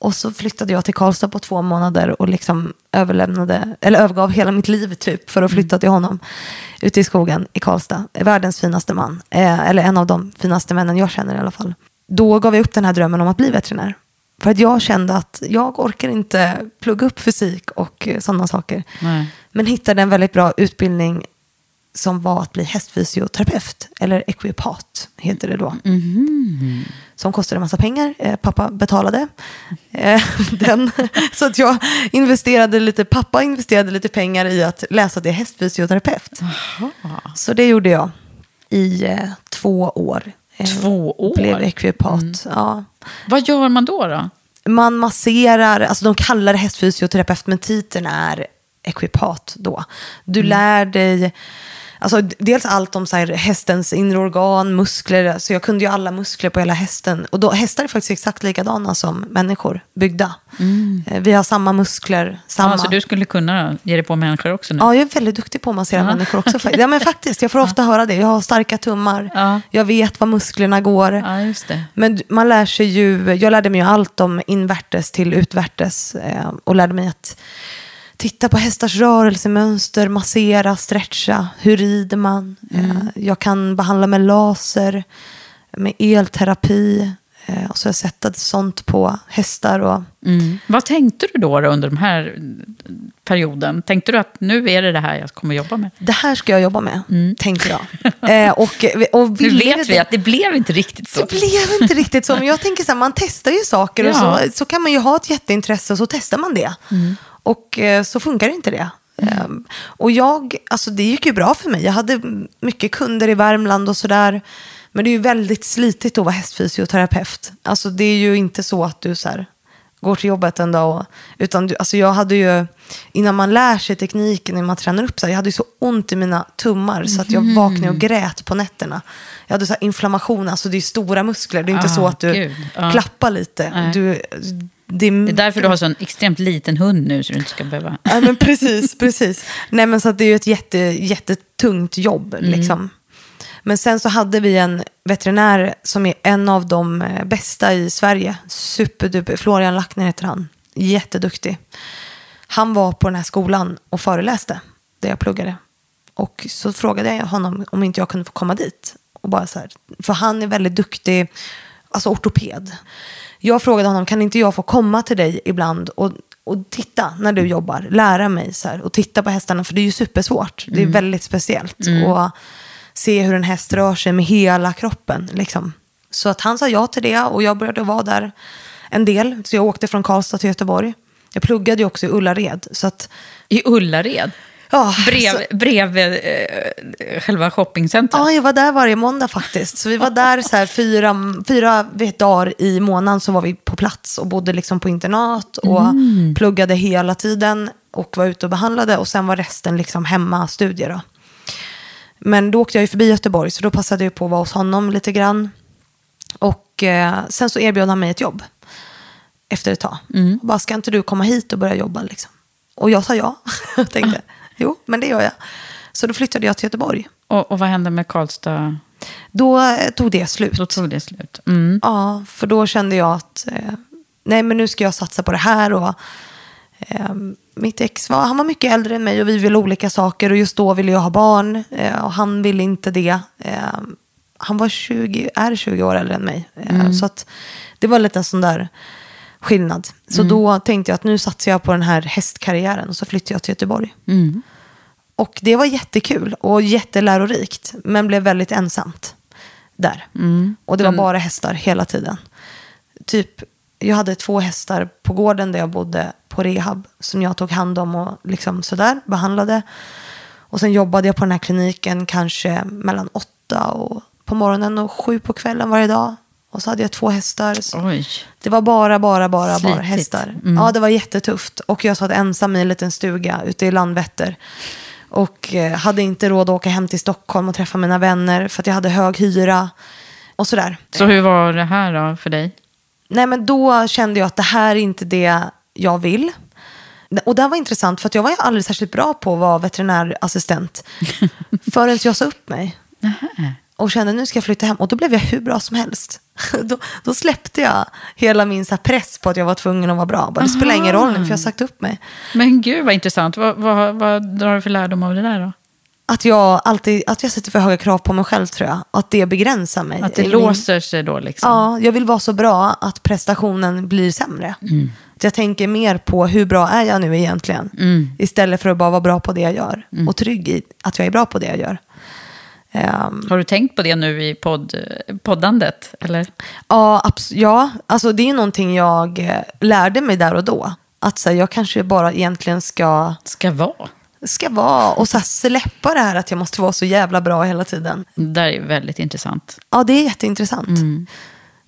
[SPEAKER 2] Och så flyttade jag till Karlstad på två månader och liksom överlämnade, eller övergav hela mitt liv typ för att flytta till honom. Ute i skogen i Karlstad. Världens finaste man. Eh, eller en av de finaste männen jag känner i alla fall. Då gav jag upp den här drömmen om att bli veterinär. För att jag kände att jag orkar inte plugga upp fysik och sådana saker.
[SPEAKER 1] Nej.
[SPEAKER 2] Men hittade en väldigt bra utbildning som var att bli hästfysioterapeut. Eller ekvipat heter det då. Som kostade en massa pengar. Eh, pappa betalade eh, *laughs* den. Så att jag investerade lite, pappa investerade lite pengar i att läsa till hästfysioterapeut. Så det gjorde jag i eh, två år.
[SPEAKER 1] Två år?
[SPEAKER 2] Blev ekvipat, ja.
[SPEAKER 1] Vad gör man då? då?
[SPEAKER 2] Man masserar, alltså de kallar det hästfysioterapeut men titeln är ekvipat då. Du lär dig, alltså dels allt om så här, hästens inre organ, muskler, så jag kunde ju alla muskler på hela hästen. Och då, hästar är faktiskt exakt likadana som människor, byggda. Eh, Vi har samma muskler, samma...
[SPEAKER 1] Ja, så du skulle kunna ge dig på människor också nu?
[SPEAKER 2] Ja, jag är väldigt duktig på att massera människor också. *laughs* faktiskt. Ja, men faktiskt, jag får ofta höra det. Jag har starka tummar.
[SPEAKER 1] Ja.
[SPEAKER 2] Jag vet var musklerna går.
[SPEAKER 1] Ja, just det.
[SPEAKER 2] Men man lär sig ju, jag lärde mig ju allt om invärtes till utvärtes eh, och lärde mig att titta på hästars rörelsemönster, massera, stretcha, hur rider man. Eh, jag kan behandla med laser, med elterapi eh, och så har jag sett sånt på hästar. Och,
[SPEAKER 1] Mm. Vad tänkte du då, då under den här perioden? Tänkte du att nu är det det här jag kommer jobba med?
[SPEAKER 2] det här ska jag jobba med, tänkte jag. *laughs* Eh, och, och
[SPEAKER 1] Nu vet vi att det blev inte riktigt så.
[SPEAKER 2] Det blev inte riktigt så. Men jag tänker så här, man testar ju saker och
[SPEAKER 1] Ja.
[SPEAKER 2] så, så kan man ju ha ett jätteintresse och så testar man det. Och eh, så funkar inte det. Ehm, och jag, alltså det gick ju bra för mig. Jag hade mycket kunder i Värmland och sådär. Men det är ju väldigt slitigt att vara hästfysioterapeut. Alltså det är ju inte så att du så här, går till jobbet en dag. Och, utan du, alltså jag hade ju, innan man lär sig tekniken, när man tränar upp sig, jag hade ju så ont i mina tummar så att jag vaknade och grät på nätterna. Jag hade så inflammation, alltså det är stora muskler. Det är inte
[SPEAKER 1] Ah,
[SPEAKER 2] så att du
[SPEAKER 1] gud.
[SPEAKER 2] Klappar lite.
[SPEAKER 1] Nej.
[SPEAKER 2] Du, det,
[SPEAKER 1] Det är därför du har så en extremt liten hund nu, så du inte ska behöva...
[SPEAKER 2] Ja, men precis, *laughs* precis. Nej, men så det är ju ett jätte, jättetungt jobb. Liksom. Men sen så hade vi en veterinär som är en av de eh, bästa i Sverige. Superduper. Florian Lackner heter han. Jätteduktig. Han var på den här skolan och föreläste där jag pluggade. Och så frågade jag honom om inte jag kunde få komma dit. Och bara så här, för han är väldigt duktig, alltså ortoped. Jag frågade honom, kan inte jag få komma till dig ibland och, och titta när du jobbar, lära mig så här, och titta på hästarna, för det är ju supersvårt. Det är väldigt speciellt. Och se hur en häst rör sig med hela kroppen. Liksom. Så att han sa ja till det och jag började vara där en del. Så jag åkte från Karlstad till Göteborg. Jag pluggade ju också i Ullared. Så att
[SPEAKER 1] I Ullared?
[SPEAKER 2] Ja,
[SPEAKER 1] Brev,
[SPEAKER 2] så-
[SPEAKER 1] brev eh, själva shoppingcentret.
[SPEAKER 2] Ja, jag var där varje måndag faktiskt. Så vi var där så här fyra, fyra vet, dagar i månaden så var vi på plats och bodde liksom på internat och pluggade hela tiden och var ute och behandlade och sen var resten liksom hemma studier då. Men då åkte jag ju förbi Göteborg så då passade jag på att vara hos honom lite grann. Och eh, sen så erbjöd han mig ett jobb efter ett tag. Och bara, ska inte du komma hit och börja jobba liksom? Och jag sa ja. *laughs* Tänkte, jo, men det gör jag. Så då flyttade jag till Göteborg.
[SPEAKER 1] Och, och vad hände med Karlstad?
[SPEAKER 2] Då eh, tog det slut.
[SPEAKER 1] Då tog det slut. Mm.
[SPEAKER 2] Ja, för då kände jag att eh, nej, men nu ska jag satsa på det här. Och, eh, mitt ex var, han var mycket äldre än mig och vi ville olika saker. Och just då ville jag ha barn eh, och han ville inte det. Eh, han var 20, är 20 år äldre än mig. Eh, Så att det var lite en sån där skillnad. Så då tänkte jag att nu satsar jag på den här hästkarriären och så flyttade jag till Göteborg. Och det var jättekul och jättelärorikt, men blev väldigt ensamt där. Och det var bara hästar hela tiden. Typ, jag hade två hästar på gården där jag bodde på rehab som jag tog hand om och liksom sådär behandlade. Och sen jobbade jag på den här kliniken kanske mellan åtta och på morgonen och sju på kvällen varje dag. Och så hade jag två hästar. Det var bara, bara, bara, bara hästar. Ja, det var jättetufft. Och jag satt ensam i en liten stuga ute i Landvetter. Och eh, hade inte råd att åka hem till Stockholm och träffa mina vänner för att jag hade hög hyra. Och sådär.
[SPEAKER 1] Så hur var det här då för dig?
[SPEAKER 2] Nej, men då kände jag att det här är inte det jag vill. Och det var intressant för att jag var ju aldrig särskilt bra på att vara veterinärassistent. *laughs* förrän jag sa upp mig. Och kände nu ska jag flytta hem. Och då blev jag hur bra som helst. *laughs* då, då släppte jag hela min så press på att jag var tvungen att vara bra. Bara, det spelar ingen roll nu för jag har sagt upp mig.
[SPEAKER 1] Men gud vad intressant. Vad, vad, vad drar du för lärdom av det där då?
[SPEAKER 2] Att jag alltid att jag sätter för höga krav på mig själv tror jag. Att det begränsar mig.
[SPEAKER 1] Att det
[SPEAKER 2] min-
[SPEAKER 1] låser sig då liksom?
[SPEAKER 2] Ja, jag vill vara så bra att prestationen blir sämre.
[SPEAKER 1] Mm.
[SPEAKER 2] Att jag tänker mer på hur bra är jag nu egentligen.
[SPEAKER 1] Mm.
[SPEAKER 2] Istället för att bara vara bra på det jag gör. Och trygg i att jag är bra på det jag gör. Ehm,
[SPEAKER 1] Har du tänkt på det nu i podd, poddandet? Eller?
[SPEAKER 2] ja, abs- ja, alltså det är någonting jag eh, lärde mig där och då. Att så här, jag kanske bara egentligen ska,
[SPEAKER 1] Ska vara?
[SPEAKER 2] ska vara och så här, släppa det här att jag måste vara så jävla bra hela tiden.
[SPEAKER 1] Det där är väldigt intressant.
[SPEAKER 2] Ja, det är jätteintressant.
[SPEAKER 1] Jag tror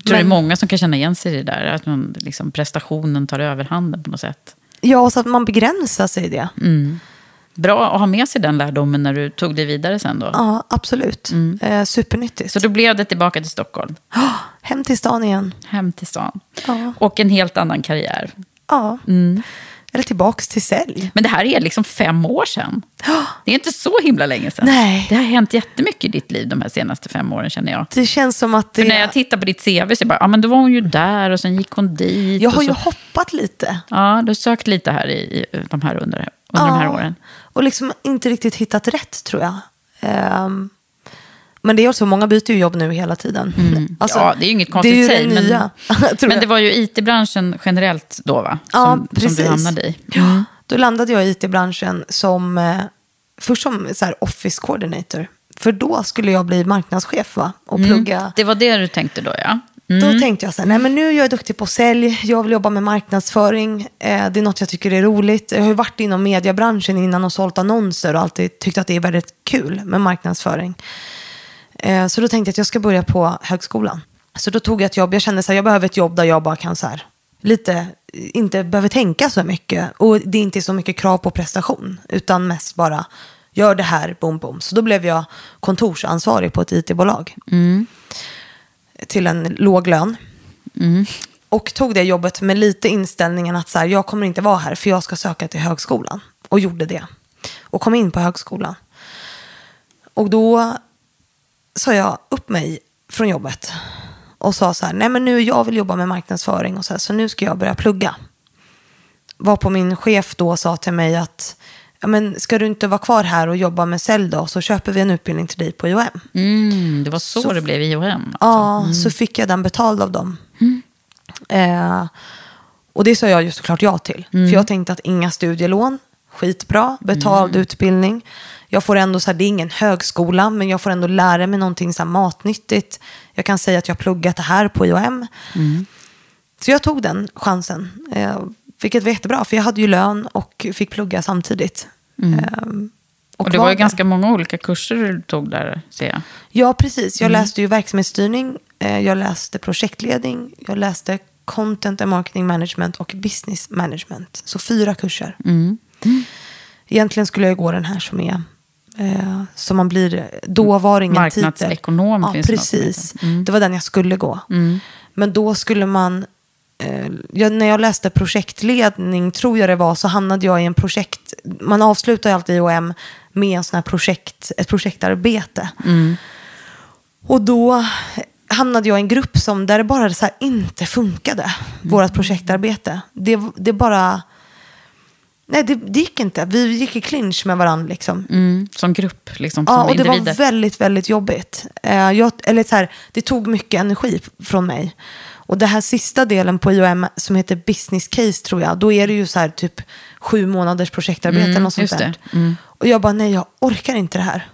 [SPEAKER 1] det är
[SPEAKER 2] Men-
[SPEAKER 1] många som kan känna igen sig i det där. Att man, liksom, prestationen tar överhanden på något sätt.
[SPEAKER 2] Ja, så att man begränsar sig i det.
[SPEAKER 1] Bra att ha med sig den lärdomen när du tog dig vidare sen då.
[SPEAKER 2] Ja, absolut. Eh, supernyttigt.
[SPEAKER 1] Så då blev det tillbaka till Stockholm.
[SPEAKER 2] Hem till stan igen.
[SPEAKER 1] Hem till stan.
[SPEAKER 2] Ja.
[SPEAKER 1] Och en helt annan karriär.
[SPEAKER 2] Ja. Eller tillbaks till sälj.
[SPEAKER 1] Men det här är liksom fem år sedan. Det är inte så himla länge sedan.
[SPEAKER 2] Nej.
[SPEAKER 1] Det har hänt jättemycket i ditt liv de här senaste fem åren känner jag.
[SPEAKER 2] Det känns som att det...
[SPEAKER 1] För när jag tittar på ditt CV så bara, ja men då var hon ju där och sen gick hon dit.
[SPEAKER 2] jag har ju hoppat lite.
[SPEAKER 1] Ja, du har sökt lite här i, i de här under, under de här
[SPEAKER 2] Ja.
[SPEAKER 1] åren.
[SPEAKER 2] Och liksom inte riktigt hittat rätt tror jag. Ehm, men det är också, många byter ju jobb nu hela tiden. Alltså,
[SPEAKER 1] ja, det är ju inget konstigt i sig. Men,
[SPEAKER 2] nya, *laughs*
[SPEAKER 1] men det var ju it-branschen generellt då va? Som,
[SPEAKER 2] Ja,
[SPEAKER 1] som
[SPEAKER 2] precis.
[SPEAKER 1] du hamnade i.
[SPEAKER 2] Ja, då landade jag i it-branschen som, eh, först som så här, office coordinator. För då skulle jag bli marknadschef va? och plugga.
[SPEAKER 1] Det var det du tänkte då ja.
[SPEAKER 2] Då tänkte jag så här, nej men nu är jag duktig på sälj, jag vill jobba med marknadsföring, eh, det är något jag tycker är roligt. Jag har ju varit inom mediebranschen innan och sålt annonser och alltid tyckt att det är väldigt kul med marknadsföring. Eh, så då tänkte jag att jag ska börja på högskolan. Så då tog jag ett jobb, jag kände så här, jag behöver ett jobb där jag bara kan så här, lite, inte behöver tänka så mycket. Och det är inte så mycket krav på prestation, utan mest bara, gör det här, boom, boom. Så då blev jag kontorsansvarig på ett it-bolag till en låg lön. Och tog det jobbet med lite inställningen att så här, jag kommer inte vara här för jag ska söka till högskolan. Och gjorde det. Och kom in på högskolan. Och då sa jag upp mig från jobbet. Och sa så här, nej men nu jag vill jobba med marknadsföring och så här, så nu ska jag börja plugga. Var på min chef då sa till mig att, ja men ska du inte vara kvar här och jobba med sälj då så köper vi en utbildning till dig på IOM.
[SPEAKER 1] Mm, det var så,
[SPEAKER 2] Så-
[SPEAKER 1] det blev i IOM.
[SPEAKER 2] Ja, så fick jag den betald av dem. Eh, och det sa jag ju såklart ja till. För jag tänkte att inga studielån, skitbra, betald utbildning. Jag får ändå, så här, det är ingen högskola, men jag får ändå lära mig någonting så här, matnyttigt. Jag kan säga att jag har pluggat det här på IOM. Så jag tog den chansen. Eh, vilket var jättebra, för jag hade ju lön och fick plugga samtidigt. Ehm,
[SPEAKER 1] Och det var
[SPEAKER 2] var
[SPEAKER 1] ju
[SPEAKER 2] där.
[SPEAKER 1] ganska många olika kurser du tog där, ser jag.
[SPEAKER 2] Ja, precis. Jag
[SPEAKER 1] Mm.
[SPEAKER 2] läste ju verksamhetsstyrning, eh, jag läste projektledning, jag läste content and marketing management och business management. Så fyra kurser.
[SPEAKER 1] Mm.
[SPEAKER 2] Egentligen skulle jag gå den här som är, eh, som man blir, då var det ingen titel.
[SPEAKER 1] Marknadsekonom
[SPEAKER 2] Ja,
[SPEAKER 1] finns det
[SPEAKER 2] precis.
[SPEAKER 1] heter. Mm.
[SPEAKER 2] Det var den jag skulle gå. Men då skulle man, jag, när jag läste projektledning, tror jag det var, så hamnade jag i en projekt, man avslutar ju alltid IOM med en sån här projekt, ett projektarbete. Och då hamnade jag i en grupp som, där det bara så inte funkade, vårt projektarbete. Det, det bara... Nej, det, det gick inte. Vi gick i clinch med varandra. Liksom.
[SPEAKER 1] Mm, som grupp, liksom,
[SPEAKER 2] Ja,
[SPEAKER 1] som
[SPEAKER 2] och det var
[SPEAKER 1] individer.
[SPEAKER 2] väldigt, väldigt jobbigt. Eh, jag, eller så här, det tog mycket energi från mig. Och det här sista delen på IOM som heter business case tror jag, då är det ju så här typ sju månaders projektarbete
[SPEAKER 1] Mm,
[SPEAKER 2] eller något sånt där.
[SPEAKER 1] Mm.
[SPEAKER 2] Och jag bara, nej jag orkar inte det här.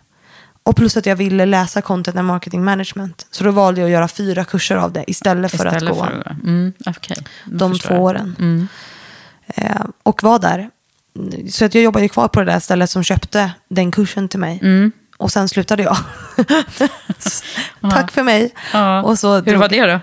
[SPEAKER 2] Och plus att jag ville läsa content and marketing management. Så då valde jag att göra fyra kurser av det istället för
[SPEAKER 1] Istället
[SPEAKER 2] att gå
[SPEAKER 1] för. Mm. Då
[SPEAKER 2] de två
[SPEAKER 1] jag.
[SPEAKER 2] åren.
[SPEAKER 1] Mm.
[SPEAKER 2] Eh, och var där. Så att jag jobbade ju kvar på det där stället som köpte den kursen till mig.
[SPEAKER 1] Mm.
[SPEAKER 2] Och sen slutade jag. *laughs* Tack för mig.
[SPEAKER 1] Ja.
[SPEAKER 2] Och så
[SPEAKER 1] Hur
[SPEAKER 2] drog-
[SPEAKER 1] var det då?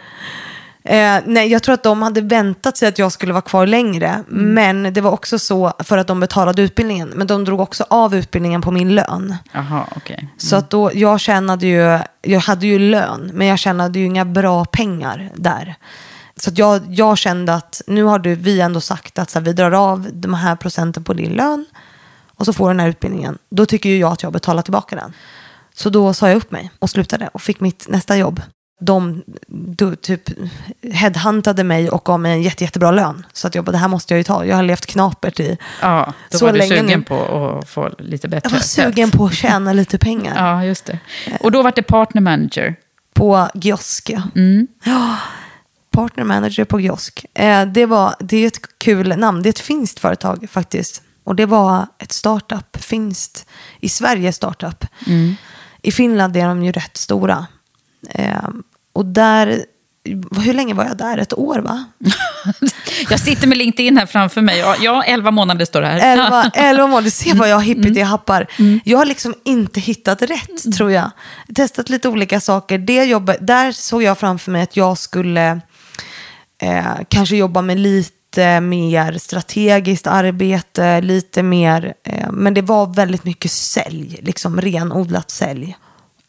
[SPEAKER 2] Eh, nej, jag tror att de hade väntat sig att jag skulle vara kvar längre.
[SPEAKER 1] Mm.
[SPEAKER 2] Men det var också så för att de betalade utbildningen. Men de drog också av utbildningen på min lön.
[SPEAKER 1] Jaha, okej.
[SPEAKER 2] Så att då, jag tjänade ju, jag hade ju lön, men jag tjänade ju inga bra pengar där. Så att jag, jag kände att nu har du, vi ändå sagt att så här, vi drar av de här procenten på din lön och så får du den här utbildningen. Då tycker ju jag att jag betalar tillbaka den. Så då sa jag upp mig och slutade och fick mitt nästa jobb. De du, typ headhuntade mig och gav mig en jätte, jättebra lön. Så att jag bara, det här måste jag ju ta. Jag har levt knapert i.
[SPEAKER 1] Ja, då
[SPEAKER 2] Så
[SPEAKER 1] var du sugen
[SPEAKER 2] nu.
[SPEAKER 1] på att få lite bättre
[SPEAKER 2] Jag var sugen på att tjäna lite pengar. *laughs*
[SPEAKER 1] Ja, just det. Och då var det partner manager.
[SPEAKER 2] På Giosk, ja. ja. *gasps* Partner manager på Giosk. Eh, det, var, det är ett kul namn. Det är ett finskt företag faktiskt. Och det var ett startup, finskt, i Sverige startup. I Finland är de ju rätt stora. Eh, och där, hur länge var jag där? Ett år va? *laughs*
[SPEAKER 1] Jag sitter med LinkedIn här framför mig. Ja, Ja, 11 månader står det här.
[SPEAKER 2] Elva, *laughs* elva månader, se vad jag har hippit i happar. Jag har liksom inte hittat rätt tror jag. Testat lite olika saker. Det jobbet, där såg jag framför mig att jag skulle eh, kanske jobba med lite mer strategiskt arbete, lite mer, eh, men det var väldigt mycket sälj, liksom renodlat sälj.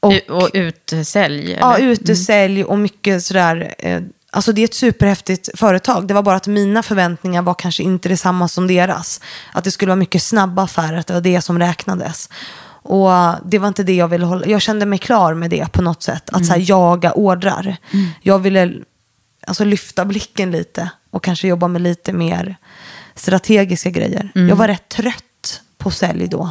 [SPEAKER 2] Och,
[SPEAKER 1] Och utsälj?
[SPEAKER 2] Ja,
[SPEAKER 1] eller?
[SPEAKER 2] utesälj och mycket sådär. Eh, alltså det är ett superhäftigt företag. Det var bara att mina förväntningar var kanske inte detsamma som deras. Att det skulle vara mycket snabba affärer, att det var det som räknades. Och eh, det var inte det jag ville hålla. Jag kände mig klar med det på något sätt. Att så här, jaga ordrar. Jag ville alltså, lyfta blicken lite och kanske jobba med lite mer strategiska grejer. Jag var rätt trött på sälj då.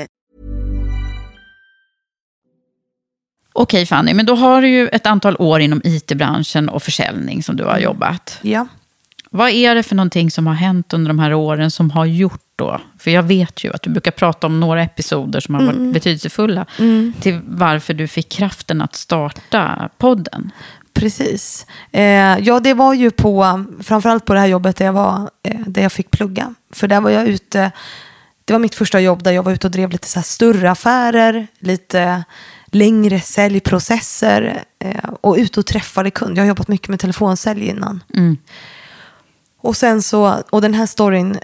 [SPEAKER 1] Okej Fanny, men då har du ju ett antal år inom it-branschen och försäljning som du har jobbat.
[SPEAKER 2] Ja.
[SPEAKER 1] Vad är det för någonting som har hänt under de här åren som har gjort då? För jag vet ju att du brukar prata om några episoder som har varit betydelsefulla till varför du fick kraften att starta podden.
[SPEAKER 2] Precis. Eh, ja, det var ju på, framförallt på det här jobbet där jag, var, eh, där jag fick plugga. För där var jag ute, det var mitt första jobb där jag var ute och drev lite så större affärer, lite längre säljprocesser eh, och ute och träffade kund. Jag har jobbat mycket med telefonsälj innan. Och sen så, och den här storyn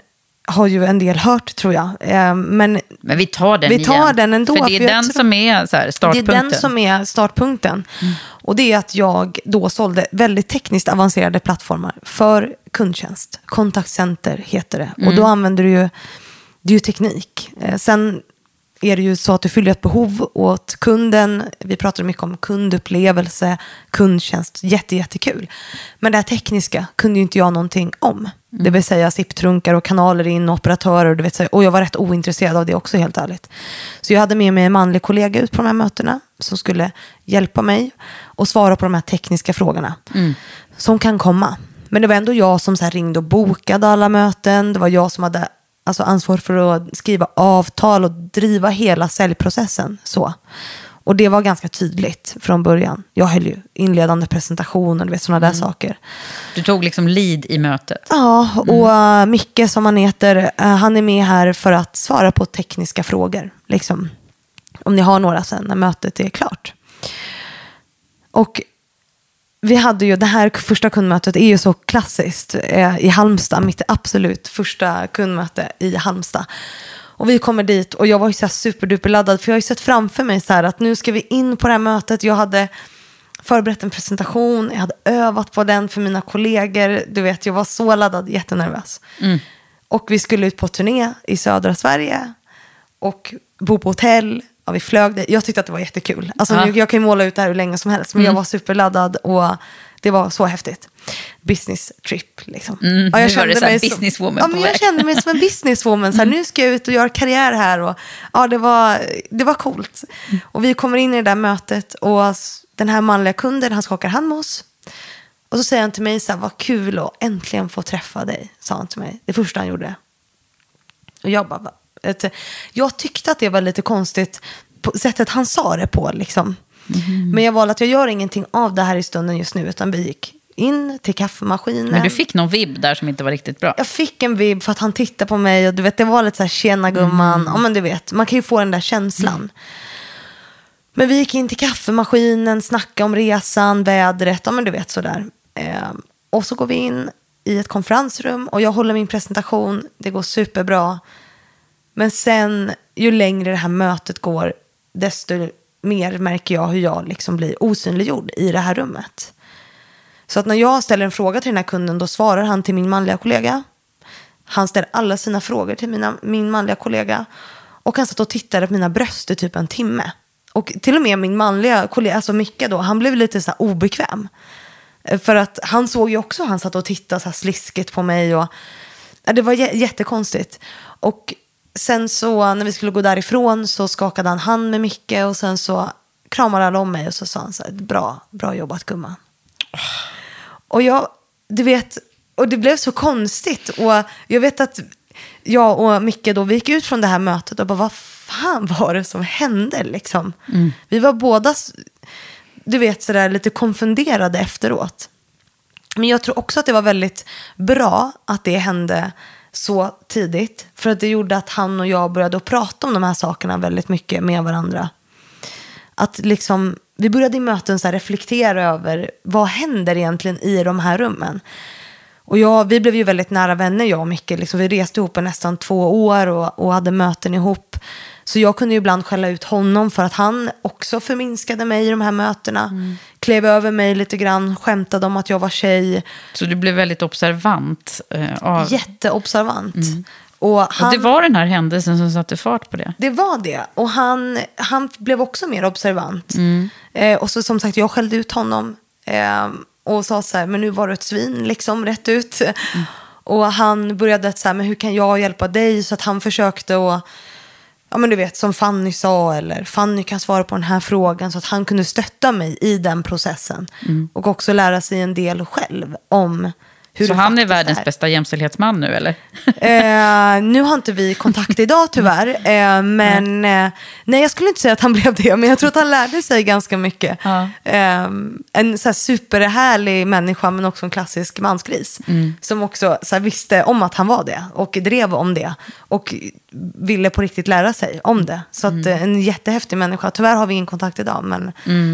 [SPEAKER 2] har ju en del hört tror jag. Eh, men
[SPEAKER 1] Men vi tar den
[SPEAKER 2] Vi tar
[SPEAKER 1] igen.
[SPEAKER 2] den ändå,
[SPEAKER 1] För det
[SPEAKER 2] för
[SPEAKER 1] är
[SPEAKER 2] jag
[SPEAKER 1] den
[SPEAKER 2] tror-
[SPEAKER 1] som är här,
[SPEAKER 2] det är
[SPEAKER 1] startpunkten.
[SPEAKER 2] den som är startpunkten. Och det är att jag då sålde väldigt tekniskt avancerade plattformar för kundtjänst. Kontaktcenter heter det. Och då använder du ju, det är ju teknik. Eh, sen är det ju så att du fyller ett behov åt kunden. Vi pratar mycket om kundupplevelse, kundtjänst. Jätte, jättekul. Men det här tekniska kunde ju inte jag någonting om. Det vill säga SIP-trunkar och kanaler in, operatörer. Du vet, och jag var rätt ointresserad av det också helt ärligt. Så jag hade med mig en manlig kollega ut på de här mötena som skulle hjälpa mig och svara på de här tekniska frågorna som kan komma. Men det var ändå jag som så här ringde och bokade alla möten. Det var jag som hade alltså ansvar för att skriva avtal och driva hela säljprocessen. Så. Och det var ganska tydligt från början. Jag höll ju inledande presentationer, du vet sådana där saker.
[SPEAKER 1] Du tog liksom lead i mötet.
[SPEAKER 2] Ja, och uh, Micke som han heter, eh, han är med här för att svara på tekniska frågor. Liksom. Om ni har några sen när mötet är klart. Och vi hade ju, det här första kundmötet är ju så klassiskt eh, i Halmstad, mitt absolut första kundmöte i Halmstad. Och vi kommer dit och jag var ju så här superduperladdad för jag har ju sett framför mig så här att nu ska vi in på det här mötet. Jag hade förberett en presentation, jag hade övat på den för mina kollegor. Du vet, jag var så laddad, jättenervös. Och vi skulle ut på turné i södra Sverige och bo på hotell. Ja, vi flög det. Jag tyckte att det var jättekul. Alltså,
[SPEAKER 1] Ja.
[SPEAKER 2] jag, jag kan ju måla ut det här hur länge som helst, men jag var superladdad och det var så häftigt. Business trip liksom.
[SPEAKER 1] Mm, nu var det så här
[SPEAKER 2] mig som-
[SPEAKER 1] businesswoman
[SPEAKER 2] ja,
[SPEAKER 1] på
[SPEAKER 2] men Jag
[SPEAKER 1] väg.
[SPEAKER 2] kände mig som en businesswoman. Så här, Nu ska jag ut och göra karriär här. Och, ja, det, var, det var coolt. Och vi kommer in i det där mötet och den här manliga kunden, han skakar hand med oss. Och så säger han till mig så här, vad kul att äntligen få träffa dig, sa han till mig. Det första han gjorde. Och jag bara? Ett- jag tyckte att det var lite konstigt på sättet han sa det på. Liksom. Men jag valde att jag gör ingenting av det här i stunden just nu, utan vi gick in till kaffemaskinen.
[SPEAKER 1] Men du fick någon vibb där som inte var riktigt bra.
[SPEAKER 2] Jag fick en vibb för att han tittade på mig och du vet, det var lite så här, tjena gumman. Ja, men du vet, man kan ju få den där känslan. Men vi gick in till kaffemaskinen, snackade om resan, vädret, ja men du vet sådär. Eh, och så går vi in i ett konferensrum och jag håller min presentation, det går superbra. Men sen, ju längre det här mötet går, desto mer märker jag hur jag liksom blir osynliggjord i det här rummet. Så att när jag ställer en fråga till den här kunden, då svarar han till min manliga kollega. Han ställer alla sina frågor till mina, min manliga kollega. Och han satt och tittade på mina bröst i typ en timme. Och till och med min manliga kollega, alltså Micke då, han blev lite så här obekväm. Eh, för att han såg ju också, han satt och tittade så här sliskigt på mig. Och, det var jättekonstigt. Och sen så när vi skulle gå därifrån så skakade han hand med Micke och sen så kramade han om mig och så sa han så här, bra, bra jobbat gumman. Och jag, du vet, och det blev så konstigt. Och jag vet att jag och Micke då, vi gick ut från det här mötet och bara, vad fan var det som hände liksom? Vi var båda, du vet, sådär lite konfunderade efteråt. Men jag tror också att det var väldigt bra att det hände så tidigt. För att det gjorde att han och jag började att prata om de här sakerna väldigt mycket med varandra. Att liksom, vi började i möten så här reflektera över vad händer egentligen i de här rummen. Och jag, vi blev ju väldigt nära vänner, jag och Micke. Liksom, vi reste ihop i nästan två år och, och hade möten ihop. Så jag kunde ju ibland skälla ut honom för att han också förminskade mig i de här mötena. Klev över mig lite grann, skämtade om att jag var tjej.
[SPEAKER 1] Så du blev väldigt observant. Eh, av...
[SPEAKER 2] Jätteobservant. Och han,
[SPEAKER 1] Och det var den här händelsen som satte fart på det.
[SPEAKER 2] Det var det. Och han, han blev också mer observant. Eh, och så som sagt, jag skällde ut honom. Eh, och sa så här, men nu var du ett svin, liksom, rätt ut. Och han började att så här, men hur kan jag hjälpa dig? Så att han försökte att, ja men du vet, som Fanny sa, eller Fanny kan svara på den här frågan. Så att han kunde stötta mig i den processen. Och också lära sig en del själv om hur
[SPEAKER 1] Så han är världens bästa jämställdhetsman nu, eller?
[SPEAKER 2] Eh, nu har inte vi kontakt idag *laughs* tyvärr. Eh, men eh, nej, jag skulle inte säga att han blev det. Men jag tror att han lärde sig ganska mycket.
[SPEAKER 1] Ja.
[SPEAKER 2] Eh, en så här, superhärlig människa men också en klassisk mansgris. Som också så här, visste om att han var det och drev om det. Och ville på riktigt lära sig om det. Så att, eh, en jättehäftig människa. Tyvärr har vi ingen kontakt idag. Men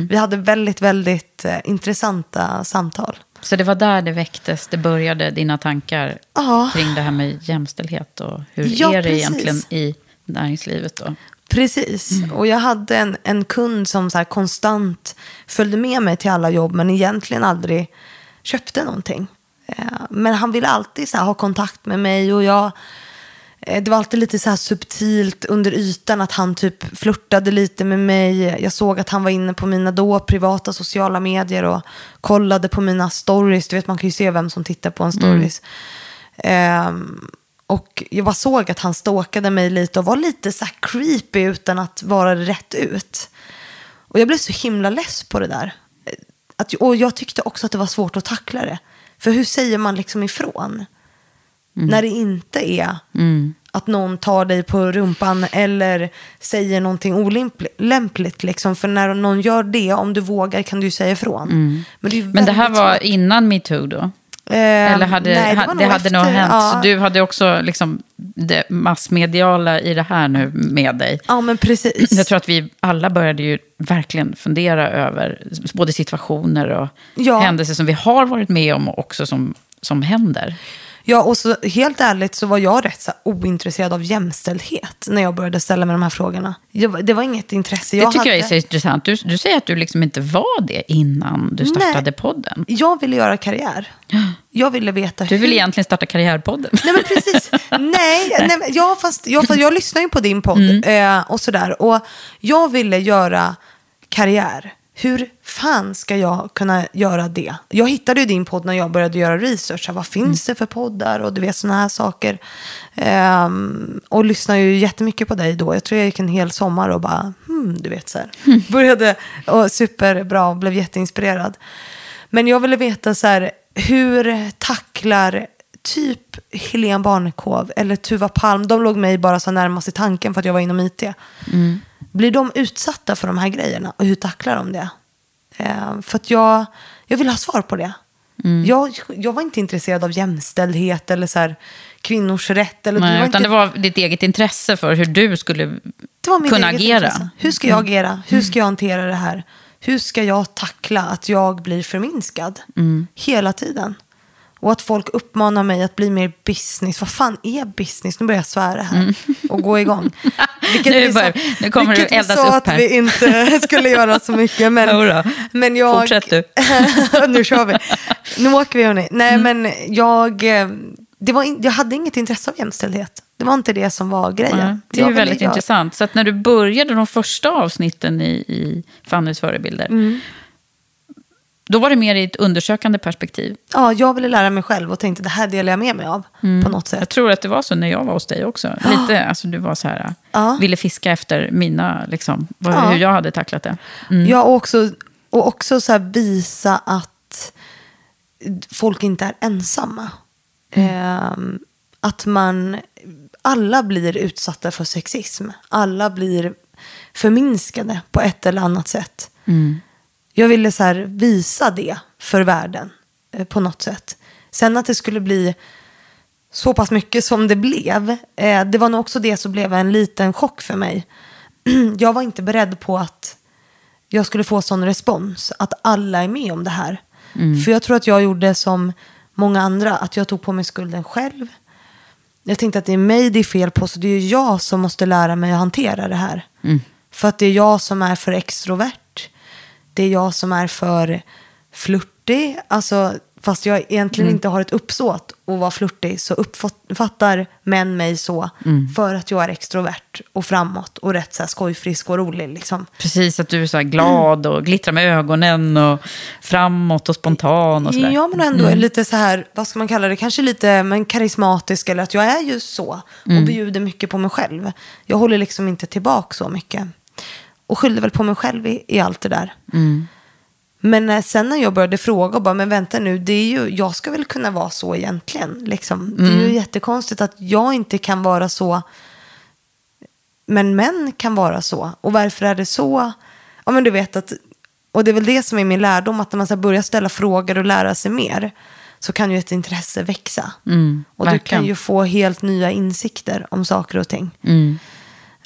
[SPEAKER 2] vi hade väldigt, väldigt eh, intressanta samtal.
[SPEAKER 1] Så det var där det väcktes, det började dina tankar
[SPEAKER 2] Ja.
[SPEAKER 1] kring det här med jämställdhet och hur
[SPEAKER 2] Ja,
[SPEAKER 1] är det
[SPEAKER 2] precis.
[SPEAKER 1] egentligen i näringslivet då?
[SPEAKER 2] Precis. Och jag hade en, en kund som så konstant följde med mig till alla jobb men egentligen aldrig köpte någonting. Eh, Men han ville alltid så ha kontakt med mig och jag... eh, Det var alltid lite så subtilt under ytan att han typ flörtade lite med mig. Jag såg att han var inne på mina då privata sociala medier och kollade på mina stories. Du vet, man kan ju se vem som tittar på en stories. Ehm, och jag bara såg att han stalkade mig lite och var lite så creepy utan att vara rätt ut. Och jag blev så himla less på det där. Att, och jag tyckte också att det var svårt att tackla det. För hur säger man liksom ifrån? När det inte är att någon tar dig på rumpan eller säger någonting olämpligt. Liksom. För när någon gör det, om du vågar kan du säga ifrån. Men det,
[SPEAKER 1] Men det här var
[SPEAKER 2] svårt.
[SPEAKER 1] innan metoo då?
[SPEAKER 2] Eh,
[SPEAKER 1] Eller hade,
[SPEAKER 2] nej, var
[SPEAKER 1] det,
[SPEAKER 2] nog
[SPEAKER 1] hade nog hänt,
[SPEAKER 2] ja.
[SPEAKER 1] så du hade också liksom det massmediala i det här nu med dig.
[SPEAKER 2] Ja, men precis.
[SPEAKER 1] Jag tror att vi alla började ju verkligen fundera över både situationer och
[SPEAKER 2] Ja.
[SPEAKER 1] händelser som vi har varit med om och också som, som händer.
[SPEAKER 2] Ja, och så helt ärligt så var jag rätt så ointresserad av jämställdhet när jag började ställa mig de här frågorna. Jag, det var inget intresse jag
[SPEAKER 1] det tycker
[SPEAKER 2] hade.
[SPEAKER 1] jag är så intressant. Du, du säger att du liksom inte var det innan du startade
[SPEAKER 2] Nej.
[SPEAKER 1] podden.
[SPEAKER 2] Jag ville göra karriär. Jag ville veta
[SPEAKER 1] Du vill
[SPEAKER 2] hur...
[SPEAKER 1] egentligen starta Karriärpodden.
[SPEAKER 2] Nej men precis. *laughs* Nej, nej men, ja, fast, ja, fast jag lyssnar ju på din podd
[SPEAKER 1] Mm.
[SPEAKER 2] eh, och sådär. Och jag ville göra karriär. Hur fan ska jag kunna göra det? Jag hittade ju din podd när jag började göra research. Vad finns
[SPEAKER 1] Mm.
[SPEAKER 2] det för poddar och du vet sådana här saker. Ehm, och lyssnade ju jättemycket på dig då. Jag tror jag gick en hel sommar och bara, hmm, du vet så här. *laughs* Började, och superbra och blev jätteinspirerad. Men jag ville veta så här, hur tacklar typ Helene Barnekow eller Tuva Palm, de låg mig bara så närmast i tanken för att jag var inom IT. Blir de utsatta för de här grejerna och hur tacklar de det? Eh, för att jag, jag vill ha svar på det. Jag, jag var inte intresserad av jämställdhet eller så här, kvinnors rätt. Eller,
[SPEAKER 1] Nej,
[SPEAKER 2] var
[SPEAKER 1] utan
[SPEAKER 2] inte,
[SPEAKER 1] det var ditt eget intresse för hur du skulle
[SPEAKER 2] det
[SPEAKER 1] kunna agera.
[SPEAKER 2] intresse. Hur ska jag agera? Hur ska jag hantera det här? Hur ska jag tackla att jag blir förminskad? Hela tiden. Och att folk uppmanar mig att bli mer business. Vad fan är business? Nu börjar jag svära här och gå igång. *laughs* Vilket
[SPEAKER 1] Nu börjar-
[SPEAKER 2] sa-
[SPEAKER 1] nu kommer
[SPEAKER 2] vilket vi
[SPEAKER 1] eldas upp
[SPEAKER 2] att
[SPEAKER 1] här.
[SPEAKER 2] vi inte *laughs* skulle göra så mycket. Men,
[SPEAKER 1] Jodå.
[SPEAKER 2] men jag...
[SPEAKER 1] Fortsätt du. *laughs*
[SPEAKER 2] nu kör vi. Nu åker vi hörni. Nej
[SPEAKER 1] Mm.
[SPEAKER 2] men jag... eh, Det var in, jag hade inget intresse av jämställdhet. Det var inte det som var grejen.
[SPEAKER 1] Ja, det är väldigt
[SPEAKER 2] göra-
[SPEAKER 1] intressant. Så att när du började de första avsnitten i, i Fannys förebilder,
[SPEAKER 2] Mm.
[SPEAKER 1] Då var det mer i ett undersökande perspektiv.
[SPEAKER 2] Ja, jag ville lära mig själv och tänkte det här delar jag med mig av på något sätt.
[SPEAKER 1] Jag tror att det var så när jag var hos dig också. Lite, *gasps* alltså du var så här,
[SPEAKER 2] Ja.
[SPEAKER 1] ville fiska efter mina, liksom, vad,
[SPEAKER 2] Ja.
[SPEAKER 1] hur jag hade tacklat det.
[SPEAKER 2] Ja, och också, och också så visa att folk inte är ensamma. Ehm, att man, alla blir utsatta för sexism. Alla blir förminskade på ett eller annat sätt. Jag ville så här visa det för världen eh, på något sätt. Sen att det skulle bli så pass mycket som det blev. Eh, det var nog också det som blev en liten chock för mig. *clears throat* jag var inte beredd på att jag skulle få sån respons. Att alla är med om det här. För jag tror att jag gjorde som många andra. Att jag tog på mig skulden själv. Jag tänkte att det är mig det är fel på. Så det är jag som måste lära mig att hantera det här. För att det är jag som är för extrovert. Det är jag som är för flörtig. Alltså, fast jag egentligen inte har ett uppsåt att vara flörtig så uppfattar män mig så för att jag är extrovert och framåt och rätt så här skojfrisk och rolig. Liksom.
[SPEAKER 1] Precis, att du är så glad och glittrar med ögonen och framåt och spontan och sådär.
[SPEAKER 2] Ja, men ändå är lite så här, vad ska man kalla det, kanske lite men karismatisk eller att jag är just så och bjuder mycket på mig själv. Jag håller liksom inte tillbaka så mycket. Och skyller väl på mig själv i, i allt det där. Men eh, sen när jag började fråga och bara, men vänta nu, det är ju, jag ska väl kunna vara så egentligen. Liksom. Det är ju jättekonstigt att jag inte kan vara så, men män kan vara så. Och varför är det så? Ja, men du vet att, och det är väl det som är min lärdom, att när man ska börja ställa frågor och lära sig mer, så kan ju ett intresse växa. och du
[SPEAKER 1] verkligen.
[SPEAKER 2] kan ju få helt nya insikter om saker och ting.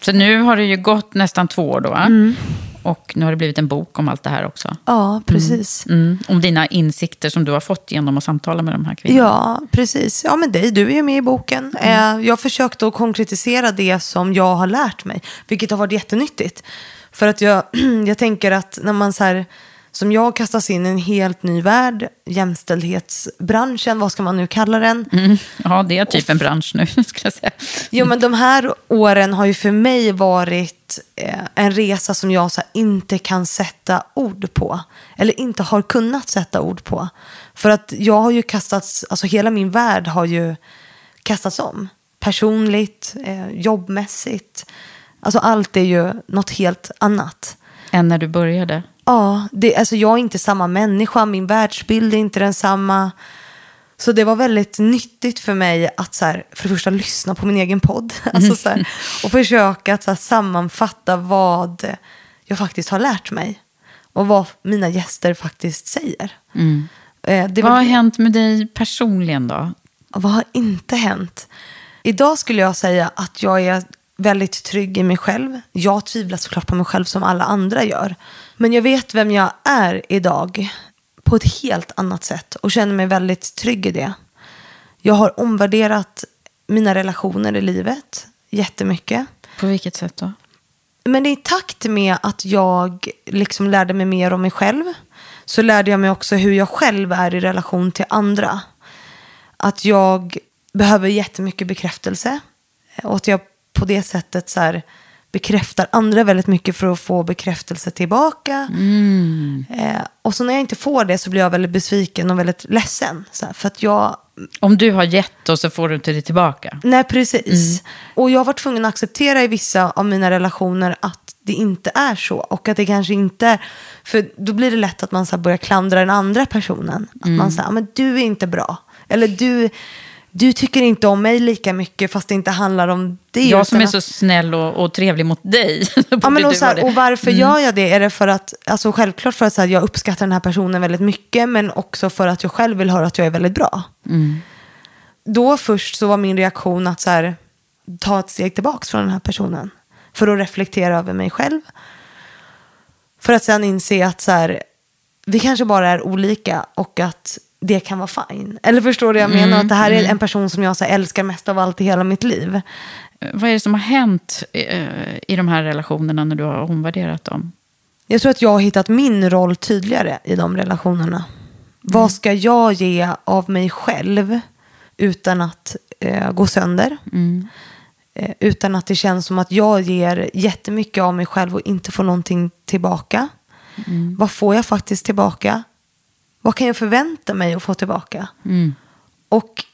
[SPEAKER 1] Så nu har det ju gått nästan två år då. va?
[SPEAKER 2] Mm.
[SPEAKER 1] Och nu har det blivit en bok om allt det här också.
[SPEAKER 2] Ja, precis.
[SPEAKER 1] Mm. Om dina insikter som du har fått genom att samtala med de här kvinnorna.
[SPEAKER 2] Ja, precis. Ja, men dig, du är ju med i boken. Eh, jag försökte att konkretisera det som jag har lärt mig, vilket har varit jättenyttigt. För att jag, *clears throat* jag tänker att när man så här, som jag kastas in i en helt ny värld, jämställdhetsbranschen, vad ska man nu kalla den?
[SPEAKER 1] Ja, det är typ en bransch nu, *laughs* skulle jag säga.
[SPEAKER 2] Jo, men de här åren har ju för mig varit eh, en resa som jag så här, inte kan sätta ord på. Eller inte har kunnat sätta ord på. För att jag har ju kastats, alltså hela min värld har ju kastats om. Personligt, eh, jobbmässigt. Alltså allt är ju något helt annat.
[SPEAKER 1] Än när du började.
[SPEAKER 2] Ja, det, alltså jag är inte samma människa, min världsbild är inte densamma. Så det var väldigt nyttigt för mig att så här, för det första lyssna på min egen podd. *laughs* Alltså så här, och försöka att så här, sammanfatta vad jag faktiskt har lärt mig. Och vad mina gäster faktiskt säger. Eh, det
[SPEAKER 1] Vad
[SPEAKER 2] var
[SPEAKER 1] har hänt med dig personligen då?
[SPEAKER 2] vad har inte hänt? Idag skulle jag säga att jag är väldigt trygg i mig själv. Jag tvivlar såklart på mig själv som alla andra gör. Men jag vet vem jag är idag på ett helt annat sätt och känner mig väldigt trygg i det. Jag har omvärderat mina relationer i livet jättemycket.
[SPEAKER 1] På vilket sätt då?
[SPEAKER 2] Men i takt med att jag liksom lärde mig mer om mig själv så lärde jag mig också hur jag själv är i relation till andra. Att jag behöver jättemycket bekräftelse. Och att jag på det sättet så här, bekräftar andra väldigt mycket för att få bekräftelse tillbaka.
[SPEAKER 1] Mm.
[SPEAKER 2] Eh, och så när jag inte får det så blir jag väldigt besviken och väldigt ledsen. Här, för att jag
[SPEAKER 1] Om du har gett och så får du inte det tillbaka.
[SPEAKER 2] Nej, precis. Och jag var tvungen att acceptera i vissa av mina relationer att det inte är så. Och att det kanske inte För då blir det lätt att man så här börjar klandra den andra personen. Att man säger, men du är inte bra. Eller du, du tycker inte om mig lika mycket fast det inte handlar om det.
[SPEAKER 1] Jag som är
[SPEAKER 2] att-
[SPEAKER 1] så snäll och, och trevlig mot dig. *laughs*
[SPEAKER 2] Ja, men och, så här, och varför gör jag det? Är det för att, alltså självklart för att så här, jag uppskattar den här personen väldigt mycket, men också för att jag själv vill höra att jag är väldigt bra. Då först så var min reaktion att så här, ta ett steg tillbaka från den här personen. För att reflektera över mig själv. För att sen inse att så här, vi kanske bara är olika och att det kan vara fine. Eller förstår du jag menar? Att det här är en person som jag så älskar mest av allt i hela mitt liv.
[SPEAKER 1] Vad är det som har hänt eh, i de här relationerna när du har omvärderat dem?
[SPEAKER 2] Jag tror att jag har hittat min roll tydligare i de relationerna. Vad ska jag ge av mig själv utan att eh, gå sönder? Eh, utan att det känns som att jag ger jättemycket av mig själv och inte får någonting tillbaka. Vad får jag faktiskt tillbaka? Vad kan jag förvänta mig att få tillbaka? Och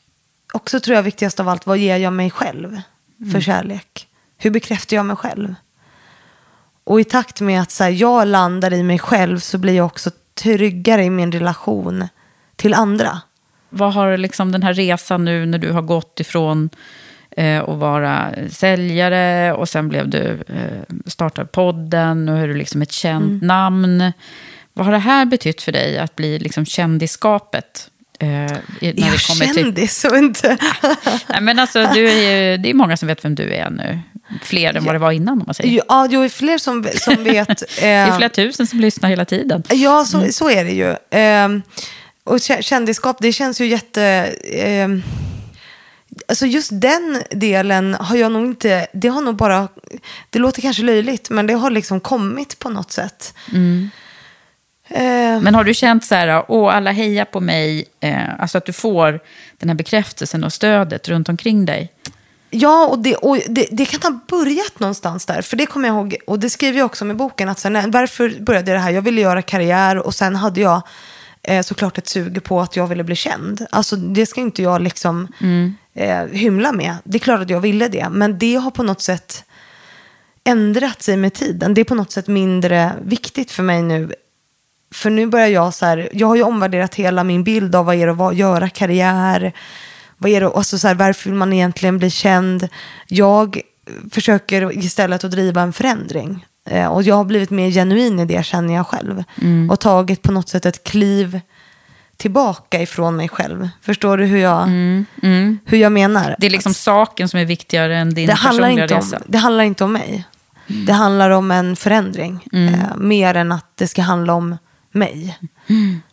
[SPEAKER 2] också tror jag viktigast av allt, vad ger jag mig själv för kärlek? Hur bekräftar jag mig själv? Och i takt med att så här, jag landar i mig själv så blir jag också tryggare i min relation till andra.
[SPEAKER 1] Vad har liksom den här resan nu när du har gått ifrån eh, att vara säljare och sen blev du eh, startade podden och är du liksom ett känt
[SPEAKER 2] Mm.
[SPEAKER 1] namn. Vad har det här betytt för dig att bli liksom kändisskapet? Eh, när
[SPEAKER 2] Jag
[SPEAKER 1] det kommer till...
[SPEAKER 2] kändis och inte... *laughs*
[SPEAKER 1] Nej, men alltså, du är, ju- det är många som vet vem du är nu. Fler än vad det var innan om man säger.
[SPEAKER 2] ja, det är fler som, som vet. *laughs*
[SPEAKER 1] Det är
[SPEAKER 2] eh,
[SPEAKER 1] flera tusen som lyssnar hela tiden.
[SPEAKER 2] Ja, så, så är det ju. Ehm, och kä- kändisskap, det känns ju jätte... ehm, alltså just den delen har jag nog inte... Det har nog bara... Det låter kanske löjligt, men det har liksom kommit på något sätt. Ehm,
[SPEAKER 1] Men har du känt så här, åh, alla hejar på mig, eh, alltså att du får den här bekräftelsen och stödet runt omkring dig?
[SPEAKER 2] Ja, och, det, och det, det kan ha börjat någonstans där. För det kommer jag ihåg, och det skriver jag också i boken. Att så, när, varför började jag det här? Jag ville göra karriär och sen hade jag eh, såklart ett sug på att jag ville bli känd. Alltså det ska inte jag liksom eh, hymla med. Det är klart att jag ville det. Men det har på något sätt ändrat sig med tiden. Det är på något sätt mindre viktigt för mig nu. För nu börjar jag så här, jag har ju omvärderat hela min bild av vad är det att göra karriär. Vad är det, alltså så här, varför vill man egentligen bli känd? Jag försöker istället att driva en förändring. Eh, och jag har blivit mer genuin i det känner jag själv. Och tagit på något sätt ett kliv tillbaka ifrån mig själv. Förstår du hur jag, Hur jag menar?
[SPEAKER 1] Det är liksom saken som är viktigare än din
[SPEAKER 2] det
[SPEAKER 1] personliga
[SPEAKER 2] inte om,
[SPEAKER 1] resa.
[SPEAKER 2] det handlar inte om mig. Det handlar om en förändring. Eh, mer än att det ska handla om mig.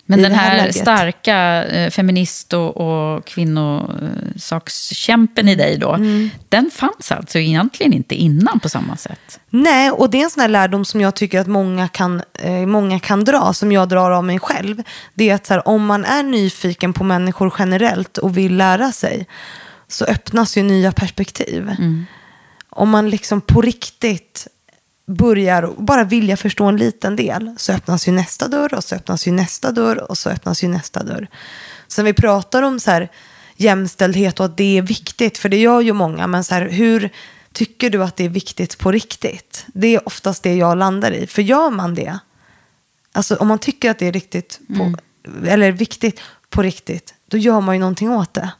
[SPEAKER 1] Men den
[SPEAKER 2] här
[SPEAKER 1] här, starka eh, feminist och, och kvinnosakskämpen i dig då,
[SPEAKER 2] Mm.
[SPEAKER 1] den fanns alltså egentligen inte innan på samma sätt.
[SPEAKER 2] Nej, och det är en sån här lärdom som jag tycker att många kan, eh, många kan dra, som jag drar av mig själv. Det är att här, om man är nyfiken på människor generellt och vill lära sig, så öppnas ju nya perspektiv. Om man liksom på riktigt börjar bara vilja förstå en liten del, så öppnas ju nästa dörr och så öppnas ju nästa dörr och så öppnas ju nästa dörr. Så när vi pratar om så här, jämställdhet och att det är viktigt, för det gör ju många, men så här, hur tycker du att det är viktigt på riktigt? Det är oftast det jag landar i, för gör man det, alltså om man tycker att det är riktigt på, eller viktigt på riktigt, då gör man ju någonting åt det.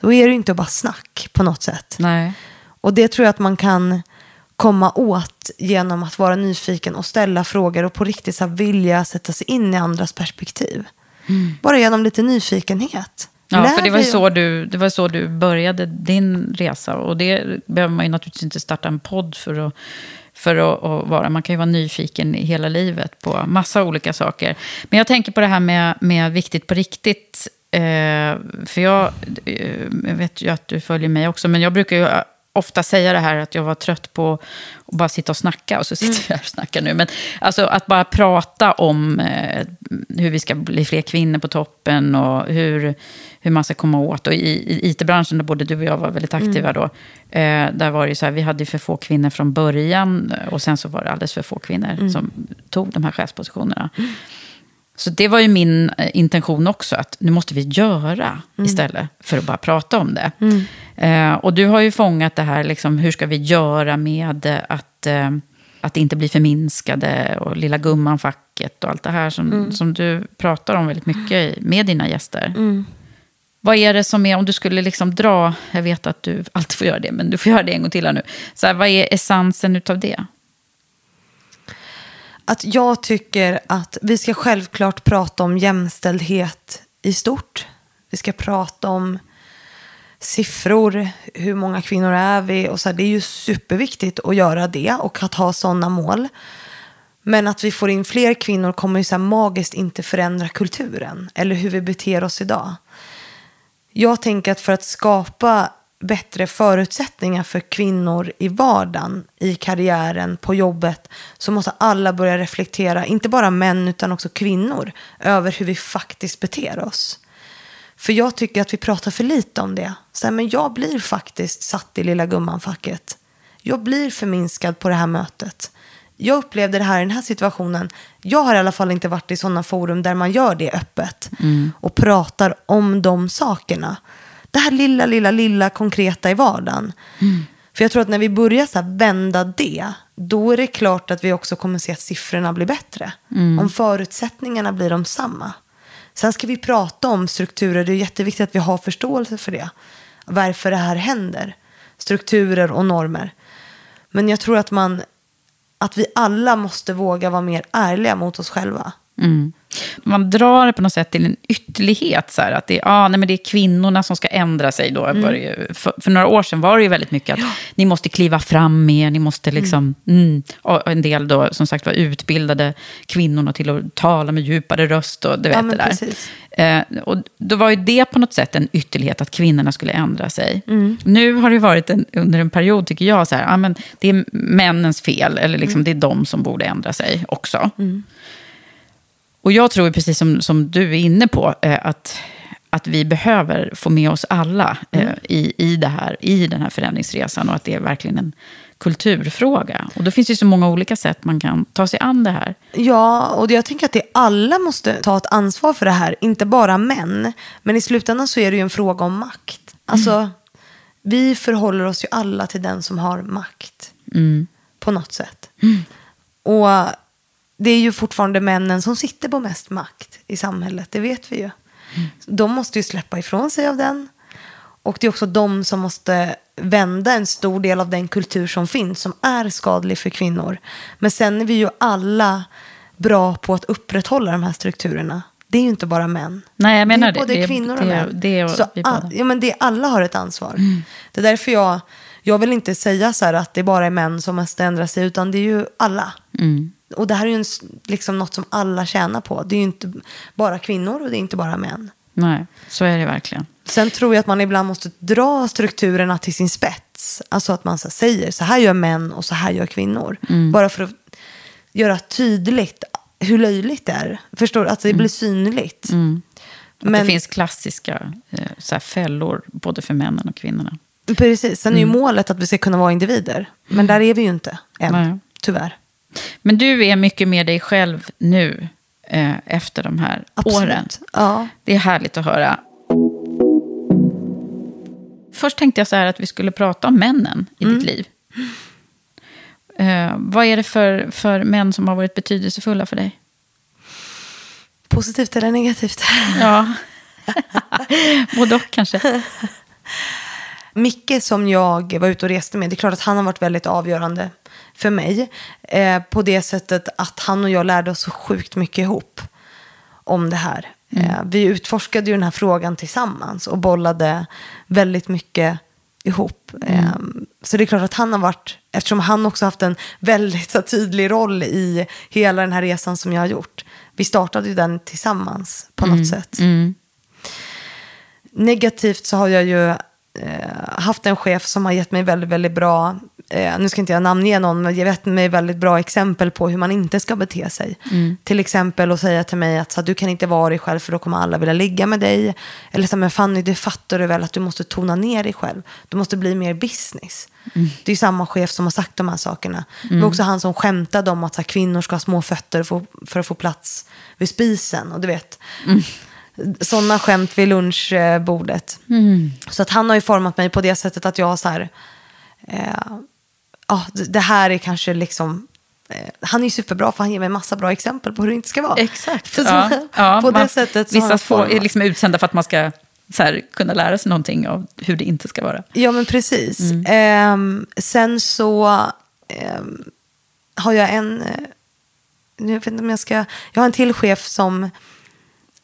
[SPEAKER 2] Då är det ju inte bara snack på något sätt.
[SPEAKER 1] Nej.
[SPEAKER 2] Och det tror jag att man kan komma åt genom att vara nyfiken och ställa frågor och på riktigt så här vilja sätta sig in i andras perspektiv. Bara genom lite nyfikenhet.
[SPEAKER 1] Ja,
[SPEAKER 2] Lär
[SPEAKER 1] för det var, så du, det var så du började din resa. Och det behöver man ju naturligtvis inte starta en podd för att, för att, att vara. Man kan ju vara nyfiken i hela livet på massa olika saker. Men jag tänker på det här med, med viktigt på riktigt. Eh, för jag, eh, jag vet ju att du följer mig också, men jag brukar ju ofta säga det här att jag var trött på att bara sitta och snacka. Och så sitter jag här och snackar nu. Men alltså att bara prata om eh, hur vi ska bli fler kvinnor på toppen och hur, hur man ska komma åt. Och i, i IT-branschen, där både du och jag var väldigt aktiva då, eh, där var det så här, vi hade för få kvinnor från början. Och sen så var det alldeles för få kvinnor som tog de här chefspositionerna. Så det var ju min eh, intention också, att nu måste vi göra istället för att bara prata om det. Eh, och du har ju fångat det här, liksom, hur ska vi göra med att, eh, att inte bli förminskade och lilla gumman-facket och allt det här som, som du pratar om väldigt mycket med dina gäster. Vad är det som är, om du skulle liksom dra, jag vet att du alltid får göra det, men du får göra det en gång till här nu. Så här, vad är essensen utav det?
[SPEAKER 2] att jag tycker att vi ska självklart prata om jämställdhet i stort. Vi ska prata om siffror, hur många kvinnor är vi? Och så här, det är ju superviktigt att göra det och att ha sådana mål. Men att vi får in fler kvinnor kommer ju så här magiskt inte förändra kulturen eller hur vi beter oss idag. Jag tänker att för att skapa bättre förutsättningar för kvinnor i vardagen, i karriären, på jobbet, så måste alla börja reflektera, inte bara män utan också kvinnor, över hur vi faktiskt beter oss. För jag tycker att vi pratar för lite om det. Så här, men jag blir faktiskt satt i lilla gumman-facket. Jag blir förminskad på det här mötet. Jag upplevde det här i den här situationen. Jag har i alla fall inte varit i sådana forum där man gör det öppet och pratar om de sakerna. Det här lilla, lilla, lilla konkreta i vardagen. För jag tror att när vi börjar så vända det, då är det klart att vi också kommer se att siffrorna blir bättre. Om förutsättningarna blir de samma. Sen ska vi prata om strukturer. Det är jätteviktigt att vi har förståelse för det. Varför det här händer. Strukturer och normer. Men jag tror att man att vi alla måste våga vara mer ärliga mot oss själva. Mm.
[SPEAKER 1] Man drar det på något sätt till en ytterlighet. Så här, att det, är, ah, nej, men det är kvinnorna som ska ändra sig. Då. Ju- För, för några år sedan var det ju väldigt mycket att ni måste kliva fram mer. Ni måste liksom, mm. och en del då, som sagt var utbildade kvinnorna till att tala med djupare röst. Och du vet
[SPEAKER 2] Ja,
[SPEAKER 1] det där.
[SPEAKER 2] precis.
[SPEAKER 1] Eh, och då var ju det på något sätt en ytterlighet att kvinnorna skulle ändra sig. Nu har det varit en, under en period, tycker jag, så här, ah, men det är männens fel. Eller liksom, det är de som borde ändra sig också. Och jag tror, precis som, som du är inne på, eh, att, att vi behöver få med oss alla eh, i, i, det här, i den här förändringsresan. Och att det är verkligen en kulturfråga. Och då finns det ju så många olika sätt man kan ta sig an det här.
[SPEAKER 2] Ja, och jag tänker att det alla måste ta ett ansvar för det här. Inte bara män. Men i slutändan så är det ju en fråga om makt. Alltså, vi förhåller oss ju alla till den som har makt. På något sätt. Och det är ju fortfarande männen som sitter på mest makt i samhället. Det vet vi ju. De måste ju släppa ifrån sig av den. Och det är också de som måste vända en stor del av den kultur som finns, som är skadlig för kvinnor. Men sen är vi ju alla bra på att upprätthålla de här strukturerna. Det är ju inte bara män.
[SPEAKER 1] Nej, jag menar
[SPEAKER 2] det. Är
[SPEAKER 1] det.
[SPEAKER 2] både
[SPEAKER 1] Det är-
[SPEAKER 2] kvinnor och
[SPEAKER 1] det är-
[SPEAKER 2] män.
[SPEAKER 1] det är
[SPEAKER 2] Så all, ja, men det, alla har ett ansvar. Det är därför jag, jag vill inte säga så här att det bara är män som måste ändra sig, utan det är ju alla. Och det här är ju en, liksom något som alla tjänar på. Det är ju inte bara kvinnor och det är inte bara män.
[SPEAKER 1] Nej, så är det verkligen.
[SPEAKER 2] Sen tror jag att man ibland måste dra strukturerna till sin spets. Alltså att man så säger så här gör män och så här gör kvinnor. Bara för att göra tydligt hur löjligt det är. Förstår du? Att det blir synligt.
[SPEAKER 1] Att det finns klassiska eh, så här, fällor, både för männen och kvinnorna.
[SPEAKER 2] Precis. Sen är ju målet att vi ska kunna vara individer. Men där är vi ju inte än.
[SPEAKER 1] Nej.
[SPEAKER 2] Tyvärr.
[SPEAKER 1] Men du är mycket mer dig själv nu, eh, efter de här
[SPEAKER 2] Absolut.
[SPEAKER 1] åren.
[SPEAKER 2] Ja.
[SPEAKER 1] Det är härligt att höra. Först tänkte jag så här att vi skulle prata om männen i
[SPEAKER 2] Mm.
[SPEAKER 1] ditt liv. Eh, vad är det för, för män som har varit betydelsefulla för dig?
[SPEAKER 2] Positivt eller negativt?
[SPEAKER 1] Ja, *laughs* både och kanske.
[SPEAKER 2] Micke som jag var ute och reste med, det är klart att han har varit väldigt avgörande för mig. Eh, på det sättet att han och jag lärde oss så sjukt mycket ihop om det här. Eh, vi utforskade ju den här frågan tillsammans och bollade väldigt mycket ihop. Eh, så det är klart att han har varit, eftersom han också haft en väldigt så, tydlig roll i hela den här resan som jag har gjort. Vi startade ju den tillsammans på något sätt. Negativt så har jag ju eh, haft en chef som har gett mig väldigt, väldigt bra, eh, nu ska inte jag namnge någon, men gett mig väldigt bra exempel på hur man inte ska bete sig. Till exempel att säga till mig att så, du kan inte vara dig själv för då kommer alla vilja ligga med dig. Eller så men Fanny, det fattar du väl att du måste tona ner dig själv. Du måste bli mer business. Det är samma chef som har sagt de här sakerna. Det var också han som skämtade om att så kvinnor ska ha små fötter för, för att få plats vid spisen. Och du vet, sådana skämt vid lunchbordet. Så att han har ju format mig på det sättet att jag så här, eh, ja, det- här är kanske liksom, eh, han är ju superbra för han ger mig massa bra exempel på hur det inte ska vara.
[SPEAKER 1] Exakt.
[SPEAKER 2] Så,
[SPEAKER 1] Ja, ja,
[SPEAKER 2] på det
[SPEAKER 1] man-
[SPEAKER 2] sättet
[SPEAKER 1] Vissa få, är liksom utsända för att man ska här, kunna lära sig någonting av hur det inte ska vara.
[SPEAKER 2] Ja, men precis.
[SPEAKER 1] Mm.
[SPEAKER 2] Ehm, sen så ehm, har jag en... eh, Nu vet inte om jag ska... Jag har en till chef som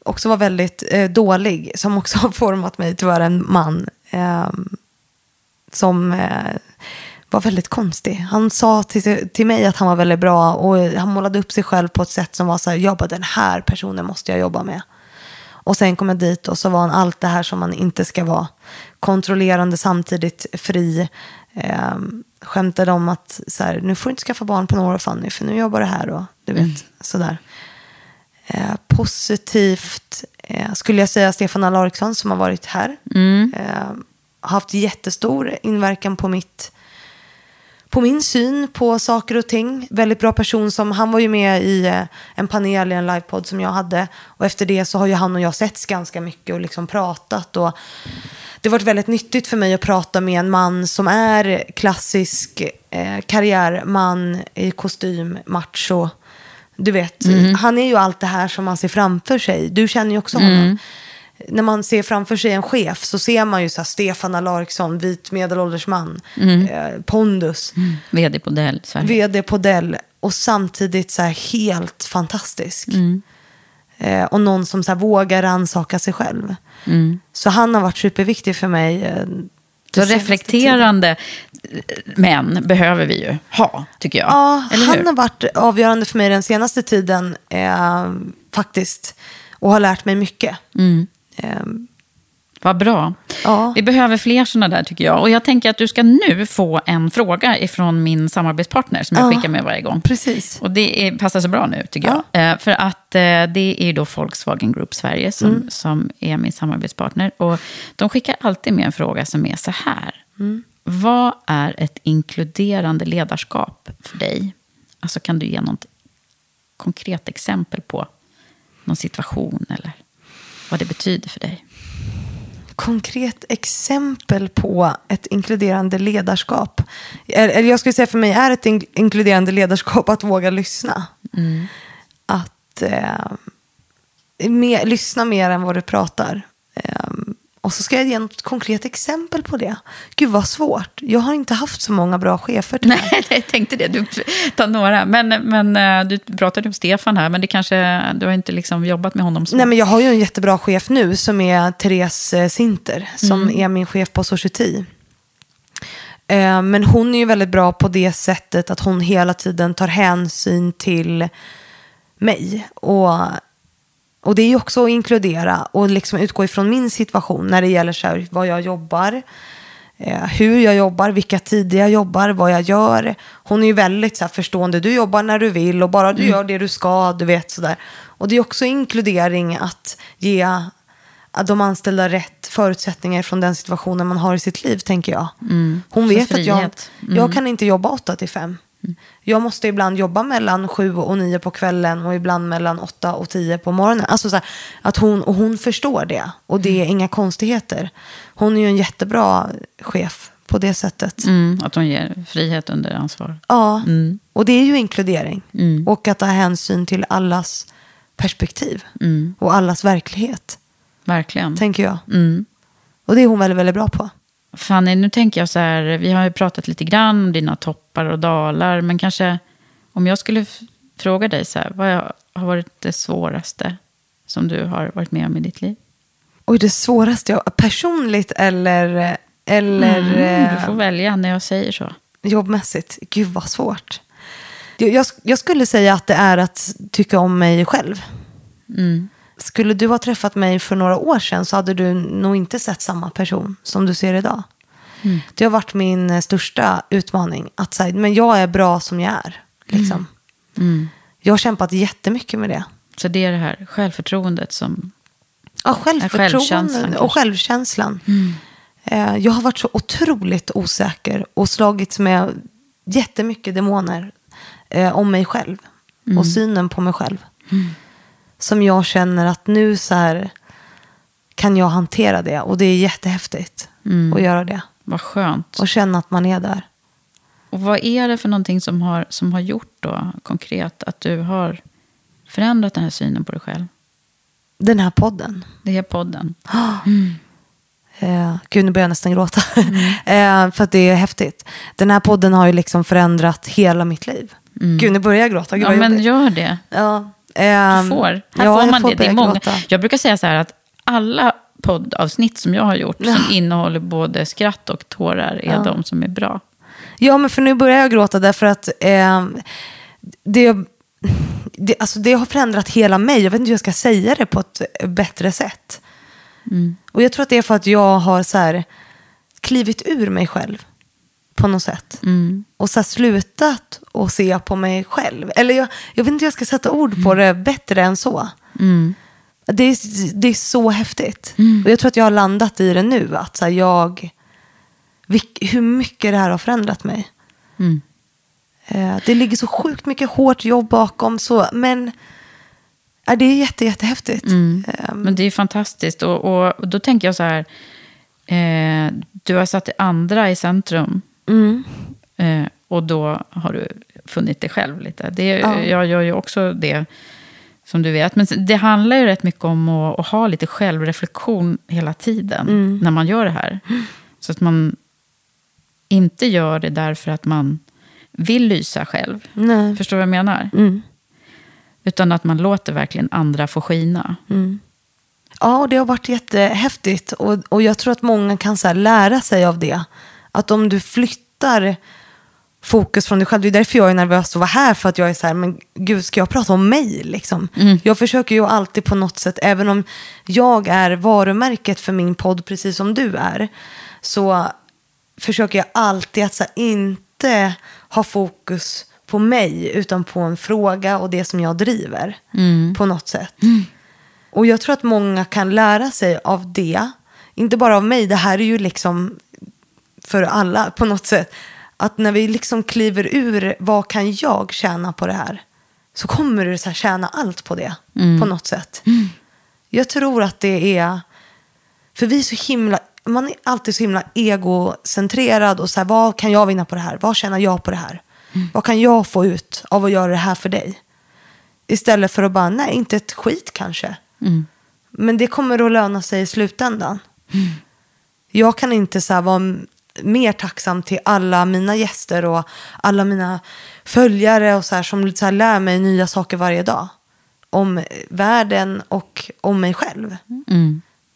[SPEAKER 2] också var väldigt eh, dålig. Som också *laughs* har format mig, tyvärr en man. ehm, som eh, var väldigt konstig. Han sa till, till mig att han var väldigt bra. Och han målade upp sig själv på ett sätt som var så här. Jag bara, den här personen måste jag jobba med. Och sen kom jag dit och så var han allt det här som man inte ska vara. Kontrollerande samtidigt fri. Eh, skämtade om att så här, nu får du inte skaffa barn på några år Fanny för nu jobbar du här och du vet sådär. Eh, positivt eh, skulle jag säga Stefan Alariksson som har varit här. Eh, har haft jättestor inverkan på mitt på min syn på saker och ting. Väldigt bra person som, han var ju med i eh, en panel i en livepodd som jag hade. Och efter det så har ju han och jag setts ganska mycket och liksom pratat. Och det har varit väldigt nyttigt för mig att prata med en man som är klassisk eh, karriärman i kostym, macho. Du vet, han är ju allt det här som man ser framför sig. Du känner ju också honom. När man ser framför sig en chef så ser man ju så här Stefan Alariksson, vit medelålders man, eh, pondus,
[SPEAKER 1] Vd på Dell Sverige.
[SPEAKER 2] vd på Dell och samtidigt så här helt fantastisk. Eh, och någon som så här vågar rannsaka sig själv. Så han har varit superviktig för mig. Eh,
[SPEAKER 1] Så reflekterande män behöver vi ju ha, tycker jag.
[SPEAKER 2] Ja,
[SPEAKER 1] Eller
[SPEAKER 2] han
[SPEAKER 1] hur?
[SPEAKER 2] har varit avgörande för mig den senaste tiden eh, faktiskt. Och har lärt mig mycket. Eh,
[SPEAKER 1] Vad bra.
[SPEAKER 2] Ja.
[SPEAKER 1] Vi behöver fler sådana där tycker jag. Och jag tänker att du ska nu få en fråga ifrån min samarbetspartner som jag
[SPEAKER 2] Ja.
[SPEAKER 1] skickar med varje gång.
[SPEAKER 2] precis.
[SPEAKER 1] Och det är, passar så bra nu tycker jag. Eh, för att eh, det är ju då Volkswagen Group Sverige som,
[SPEAKER 2] Mm.
[SPEAKER 1] som är min samarbetspartner. Och de skickar alltid med en fråga som är så här.
[SPEAKER 2] Mm.
[SPEAKER 1] Vad är ett inkluderande ledarskap för dig? Alltså kan du ge något konkret exempel på någon situation eller vad det betyder för dig?
[SPEAKER 2] Konkret exempel på ett inkluderande ledarskap. Eller jag skulle säga för mig är ett in- inkluderande ledarskap att våga lyssna. Att eh, mer, lyssna mer än vad du pratar. Eh, och så ska jag ge något konkret exempel på det. Gud vad svårt. Jag har inte haft så många bra chefer.
[SPEAKER 1] Nej, *laughs* jag tänkte det. Du tar några. Men, men eh, du pratade om Stefan här, men det kanske, du har inte liksom jobbat med honom så.
[SPEAKER 2] Nej, men jag har ju en jättebra chef nu som är Therese eh, Sinter. Som är min chef på Society. Eh, Men hon är ju väldigt bra på det sättet att hon hela tiden tar hänsyn till mig. Och, och det är ju också att inkludera och liksom utgå ifrån min situation när det gäller så här, vad jag jobbar. eh, Hur jag jobbar, vilka tider jag jobbar, vad jag gör. Hon är ju väldigt så här, förstående. Du jobbar när du vill och bara du gör det du ska, du vet sådär. Och det är också inkludering att ge att de anställda rätt förutsättningar från den situationen man har i sitt liv, tänker jag. Hon
[SPEAKER 1] Så
[SPEAKER 2] vet att jag.
[SPEAKER 1] Mm.
[SPEAKER 2] jag kan inte jobba 8 till 5. Jag måste ibland jobba mellan 7 och 9 på kvällen och ibland mellan 8 och 10 på morgonen. Alltså så här, att hon, och hon förstår det. Och det är inga konstigheter. Hon är ju en jättebra chef på det sättet.
[SPEAKER 1] Mm, att hon ger frihet under ansvar.
[SPEAKER 2] Ja, och det är ju inkludering. Och att ta hänsyn till allas perspektiv. Och allas verklighet,
[SPEAKER 1] Verkligen.
[SPEAKER 2] tänker jag. Och det är hon väldigt, väldigt bra på.
[SPEAKER 1] Fanny, nu tänker jag så här, vi har ju pratat lite grann om dina toppar och dalar, men kanske om jag skulle fråga dig så här, vad har varit det svåraste som du har varit med om i ditt liv?
[SPEAKER 2] Oj, det svåraste, jag, personligt eller, eller
[SPEAKER 1] Mm, du får
[SPEAKER 2] eh,
[SPEAKER 1] välja när jag säger så.
[SPEAKER 2] jobbmässigt? Gud vad svårt. Jag, jag, jag skulle säga att det är att tycka om mig själv.
[SPEAKER 1] Mm.
[SPEAKER 2] Skulle du ha träffat mig för några år sedan så hade du nog inte sett samma person som du ser idag.
[SPEAKER 1] Mm.
[SPEAKER 2] Det har varit min eh, största utmaning. Att säga, men jag är bra som jag är. Liksom.
[SPEAKER 1] Mm.
[SPEAKER 2] Jag har kämpat jättemycket med det.
[SPEAKER 1] Så det är det här självförtroendet som...
[SPEAKER 2] Ja,
[SPEAKER 1] självkänslan
[SPEAKER 2] självförtroende
[SPEAKER 1] kanske.
[SPEAKER 2] och självkänslan. Eh, Jag har varit så otroligt osäker och slagits med jättemycket demoner eh, om mig själv och synen på mig själv. Som jag känner att nu så här kan jag hantera det och det är jättehäftigt att göra det.
[SPEAKER 1] Vad skönt.
[SPEAKER 2] Och känna att man är där.
[SPEAKER 1] Och vad är det för någonting som har, som har gjort då konkret att du har förändrat den här synen på dig själv?
[SPEAKER 2] Den här podden.
[SPEAKER 1] Det är podden. *gasps*
[SPEAKER 2] Eh, gud, nu börjar jag nästan gråta.
[SPEAKER 1] Mm. *laughs*
[SPEAKER 2] eh, för att det är häftigt. Den här podden har ju liksom förändrat hela mitt liv. Gud, nu börjar jag gråta. Gud,
[SPEAKER 1] Mm. Ja, men gör det.
[SPEAKER 2] Ja,
[SPEAKER 1] Du
[SPEAKER 2] ehm,
[SPEAKER 1] får. Här
[SPEAKER 2] ja,
[SPEAKER 1] får
[SPEAKER 2] jag
[SPEAKER 1] man
[SPEAKER 2] får
[SPEAKER 1] det. det är många. Jag brukar säga så här att alla poddavsnitt som jag har gjort som innehåller både skratt och tårar är de som är bra.
[SPEAKER 2] Ja, men för nu börjar jag gråta därför att eh, det, det, alltså det har förändrat hela mig. Jag vet inte hur jag ska säga det på ett bättre sätt. Och jag tror att det är för att jag har så här, klivit ur mig själv på något sätt. Och så slutat att se på mig själv. Eller jag, jag vet inte hur jag ska sätta ord på det bättre än så. Det, är, det är så häftigt. Och jag tror att jag har landat i det nu. Att så jag, hur mycket det här har förändrat mig. Eh, det ligger så sjukt mycket hårt jobb bakom. Så, men det är jätte, jättehäftigt. Eh,
[SPEAKER 1] Men det är fantastiskt. Och, och, och då tänker jag så här. Eh, du har satt andra i centrum. Eh, och då har du funnit dig själv lite. Det, Jag gör ju också det, som du vet. Men det handlar ju rätt mycket om att, att ha lite självreflektion hela tiden. När man gör det här. Så att man inte gör det därför att man vill lysa själv.
[SPEAKER 2] Nej.
[SPEAKER 1] Förstår du vad jag menar? Utan att man låter verkligen andra få skina.
[SPEAKER 2] Ja, och det har varit jättehäftigt. Och, och jag tror att många kan så lära sig av det. Att om du flyttar fokus från dig själv. Det är därför jag är nervös att vara här. För att jag är så här, men gud, ska jag prata om mig? Liksom? Jag försöker ju alltid på något sätt, även om jag är varumärket för min podd, precis som du är, så försöker jag alltid att här, inte ha fokus på mig, utan på en fråga och det som jag driver på något sätt. Och jag tror att många kan lära sig av det. Inte bara av mig, det här är ju liksom för alla på något sätt. Att när vi liksom kliver ur, vad kan jag tjäna på det här? Så kommer du så här tjäna allt på det, på något sätt. Jag tror att det är, för vi är så himla, man är alltid så himla egocentrerad och så här, vad kan jag vinna på det här? Vad tjänar jag på det här? Vad kan jag få ut av att göra det här för dig? Istället för att bara, nej, inte ett skit kanske. Men det kommer att löna sig i slutändan. Jag kan inte så här, vara mer tacksam till alla mina gäster och alla mina följare och så här, som så här, lär mig nya saker varje dag. Om världen och om mig själv.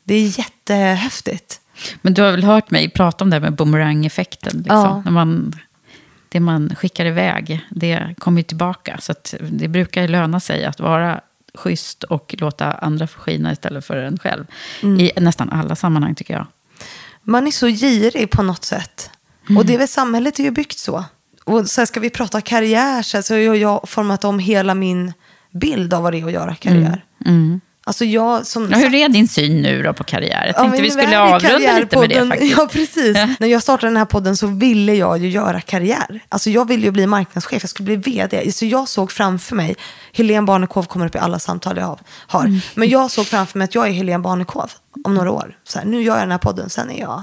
[SPEAKER 2] Det är jättehäftigt.
[SPEAKER 1] Men du har väl hört mig prata om det här med boomerang-effekten? Liksom.
[SPEAKER 2] Ja.
[SPEAKER 1] När man, det man skickar iväg, det kommer ju tillbaka. Så det brukar ju löna sig att vara schysst och låta andra få skina istället för en själv. I nästan alla sammanhang tycker jag.
[SPEAKER 2] Man är så girig på något sätt. Och det är väl samhället är ju byggt så. Och så här ska vi prata karriär så, här, så har jag format om hela min bild av vad det är att göra karriär. Alltså jag som...
[SPEAKER 1] Ja, hur är din syn nu då på karriär? Jag
[SPEAKER 2] Ja,
[SPEAKER 1] tänkte
[SPEAKER 2] men
[SPEAKER 1] vi skulle avrunda lite med det *laughs* faktiskt.
[SPEAKER 2] Ja, precis. När jag startade den här podden så ville jag ju göra karriär. Alltså jag ville ju bli marknadschef, jag skulle bli vd. Så jag såg framför mig, Helene Barnekow kommer upp i alla samtal jag har.
[SPEAKER 1] Mm.
[SPEAKER 2] Men jag såg framför mig att jag är Helene Barnekow om några år. Så här, nu gör jag den här podden, sen är jag,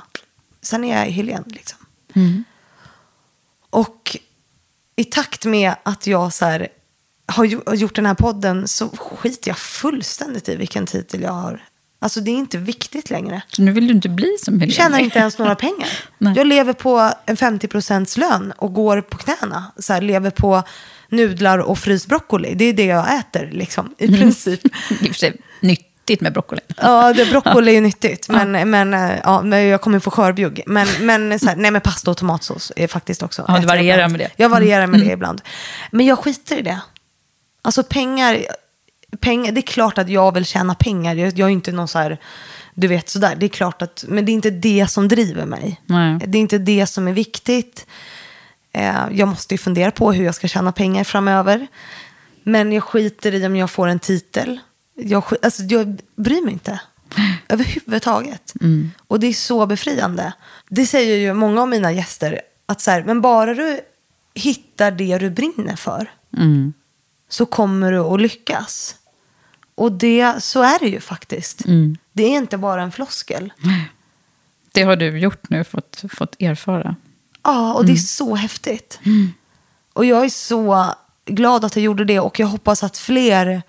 [SPEAKER 2] sen är jag Helene. Liksom.
[SPEAKER 1] Mm.
[SPEAKER 2] Och i takt med att jag så här, har gjort den här podden så skiter jag fullständigt i vilken titel jag har. Alltså det är inte viktigt längre.
[SPEAKER 1] Så nu vill du inte bli som Helene?
[SPEAKER 2] Jag tjänar inte ens några pengar. *laughs* Jag lever på en 50% lön och går på knäna. Så här, lever på nudlar och fryst broccoli. Det är det jag äter liksom, i princip. *laughs*
[SPEAKER 1] I och för sig Nyttigt med broccoli.
[SPEAKER 2] Ja, det, *laughs* broccoli är ju nyttigt. Men, men, eh, ja, men jag kommer få skörbjugg. Men, men, så här, nej, men pasta och tomatsås är faktiskt också.
[SPEAKER 1] Ja, du varierar med det.
[SPEAKER 2] Jag varierar med
[SPEAKER 1] Mm.
[SPEAKER 2] det ibland. Men jag skiter i det. Alltså pengar, pengar, det är klart att jag vill tjäna pengar. Jag, jag är inte någon så här, du vet sådär. Det är klart att, men det är inte det som driver mig.
[SPEAKER 1] Nej.
[SPEAKER 2] Det är inte det som är viktigt. Eh, jag måste ju fundera på hur jag ska tjäna pengar framöver. Men jag skiter i om jag får en titel. Jag, alltså, jag bryr mig inte. *laughs* Överhuvudtaget. Och det är så befriande. Det säger ju många av mina gäster. Att så här, men bara du hittar det du brinner för. Så kommer du att lyckas. Och det, så är det ju faktiskt. Det är inte bara en floskel.
[SPEAKER 1] Det har du gjort nu, fått, fått erfara.
[SPEAKER 2] Ja, och det är så häftigt. Och jag är så glad att jag gjorde det och jag hoppas att fler...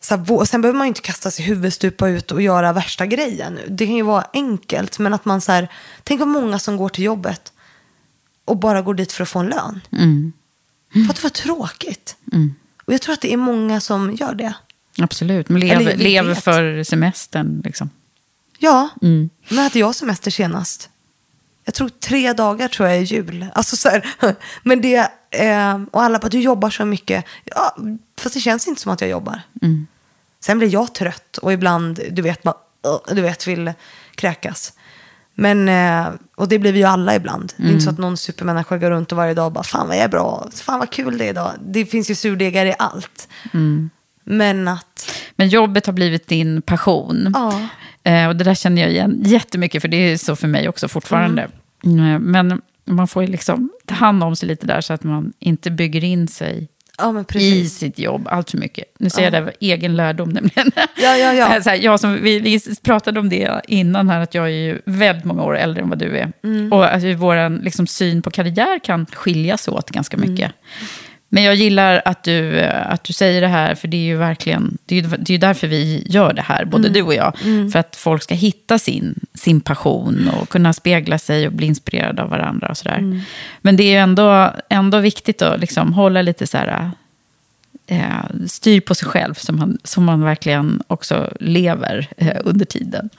[SPEAKER 2] Så här, sen behöver man ju inte kasta sig huvudstupa ut och göra värsta grejen. Det kan ju vara enkelt, men att man så här... Tänk vad många som går till jobbet och bara går dit för att få en lön. För att det var tråkigt. Och jag tror att det är många som gör det.
[SPEAKER 1] Absolut, men
[SPEAKER 2] Eller
[SPEAKER 1] lever,
[SPEAKER 2] vet.
[SPEAKER 1] för semestern. Liksom.
[SPEAKER 2] Ja, men hade jag semester senast? Jag tror tre dagar tror jag är jul. Alltså så här, *laughs* men det, eh, och alla bara, du jobbar så mycket. Ja, fast det känns inte som att jag jobbar. Sen blir jag trött och ibland, du vet, "Ugh", du vet, vill kräkas. Men, eh, och det blir vi ju alla ibland. Det är inte så att någon supermänniska går runt och varje dag bara, fan vad jag är bra, fan vad kul det är idag. Det finns ju surdegar i allt. Men att,
[SPEAKER 1] Men jobbet har blivit din passion.
[SPEAKER 2] ja.
[SPEAKER 1] Eh, och det där känner jag igen jättemycket, för det är så för mig också fortfarande. Mm, Men man får ju liksom ta hand om sig lite där så att man inte bygger in sig
[SPEAKER 2] Ja,
[SPEAKER 1] i sitt jobb allt för mycket. Nu säger jag det av egen lärdom nämligen.
[SPEAKER 2] Ja, ja, ja. *laughs*
[SPEAKER 1] Så här, jag som, vi, vi pratade om det innan här, att jag är ju väldigt många år äldre än vad du är.
[SPEAKER 2] Mm.
[SPEAKER 1] Och att vår liksom, syn på karriär kan skiljas åt ganska
[SPEAKER 2] Mm.
[SPEAKER 1] Men jag gillar att du, eh, att du säger det här, för det är ju verkligen, det är det är därför vi gör det här,
[SPEAKER 2] Mm.
[SPEAKER 1] både du och jag. För att folk ska hitta sin, sin passion och kunna spegla sig och bli inspirerade av varandra och sådär.
[SPEAKER 2] Mm.
[SPEAKER 1] Men det är ju ändå, ändå viktigt att liksom hålla lite så här, eh, styr på sig själv, som man, som man verkligen också lever eh, under tiden.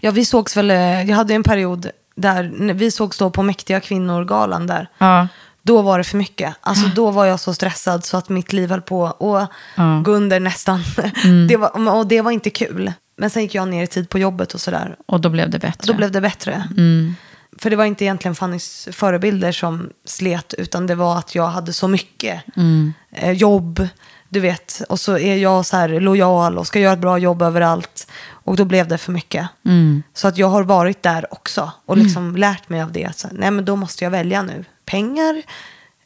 [SPEAKER 2] Ja, vi sågs väl, eh, jag hade en period där, vi sågs då på Mäktiga kvinnor-galan där.
[SPEAKER 1] Ja,
[SPEAKER 2] Då var det för mycket. Alltså då var jag så stressad så att mitt liv höll på att
[SPEAKER 1] Ja.
[SPEAKER 2] gå under nästan.
[SPEAKER 1] Mm. *laughs*
[SPEAKER 2] Det var, och det var inte kul. Men sen gick jag ner i tid på jobbet och sådär.
[SPEAKER 1] och då blev det bättre.
[SPEAKER 2] Då blev det bättre.
[SPEAKER 1] Mm.
[SPEAKER 2] För det var inte egentligen Fannys förebilder som slet, utan det var att jag hade så mycket
[SPEAKER 1] Mm.
[SPEAKER 2] eh, jobb, du vet. Och så är jag så här lojal och ska göra ett bra jobb överallt. Och då blev det för mycket.
[SPEAKER 1] Mm.
[SPEAKER 2] Så att jag har varit där också och liksom lärt mig av det. Så, nej, men då måste jag välja nu. Pengar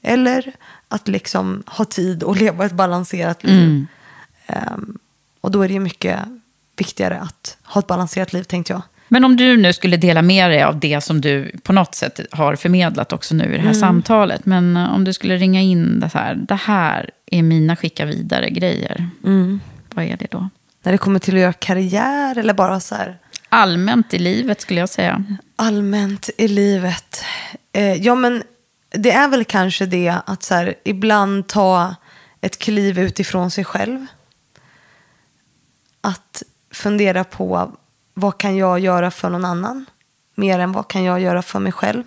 [SPEAKER 2] eller att liksom ha tid och *laughs* leva ett balanserat liv.
[SPEAKER 1] Mm.
[SPEAKER 2] Ehm, och då är det ju mycket viktigare att ha ett balanserat liv, tänkte jag.
[SPEAKER 1] Men om du nu skulle dela med dig av det som du på något sätt har förmedlat också nu i det här samtalet. Men eh, om du skulle ringa in det här, det här är mina skicka vidare grejer. Vad är det då?
[SPEAKER 2] När det kommer till att göra karriär eller bara så här
[SPEAKER 1] Allmänt i livet skulle jag säga.
[SPEAKER 2] allmänt i livet. Eh, ja, men det är väl kanske det att så här, ibland ta ett kliv utifrån sig själv. Att fundera på vad kan jag göra för någon annan? Mer än vad kan jag göra för mig själv?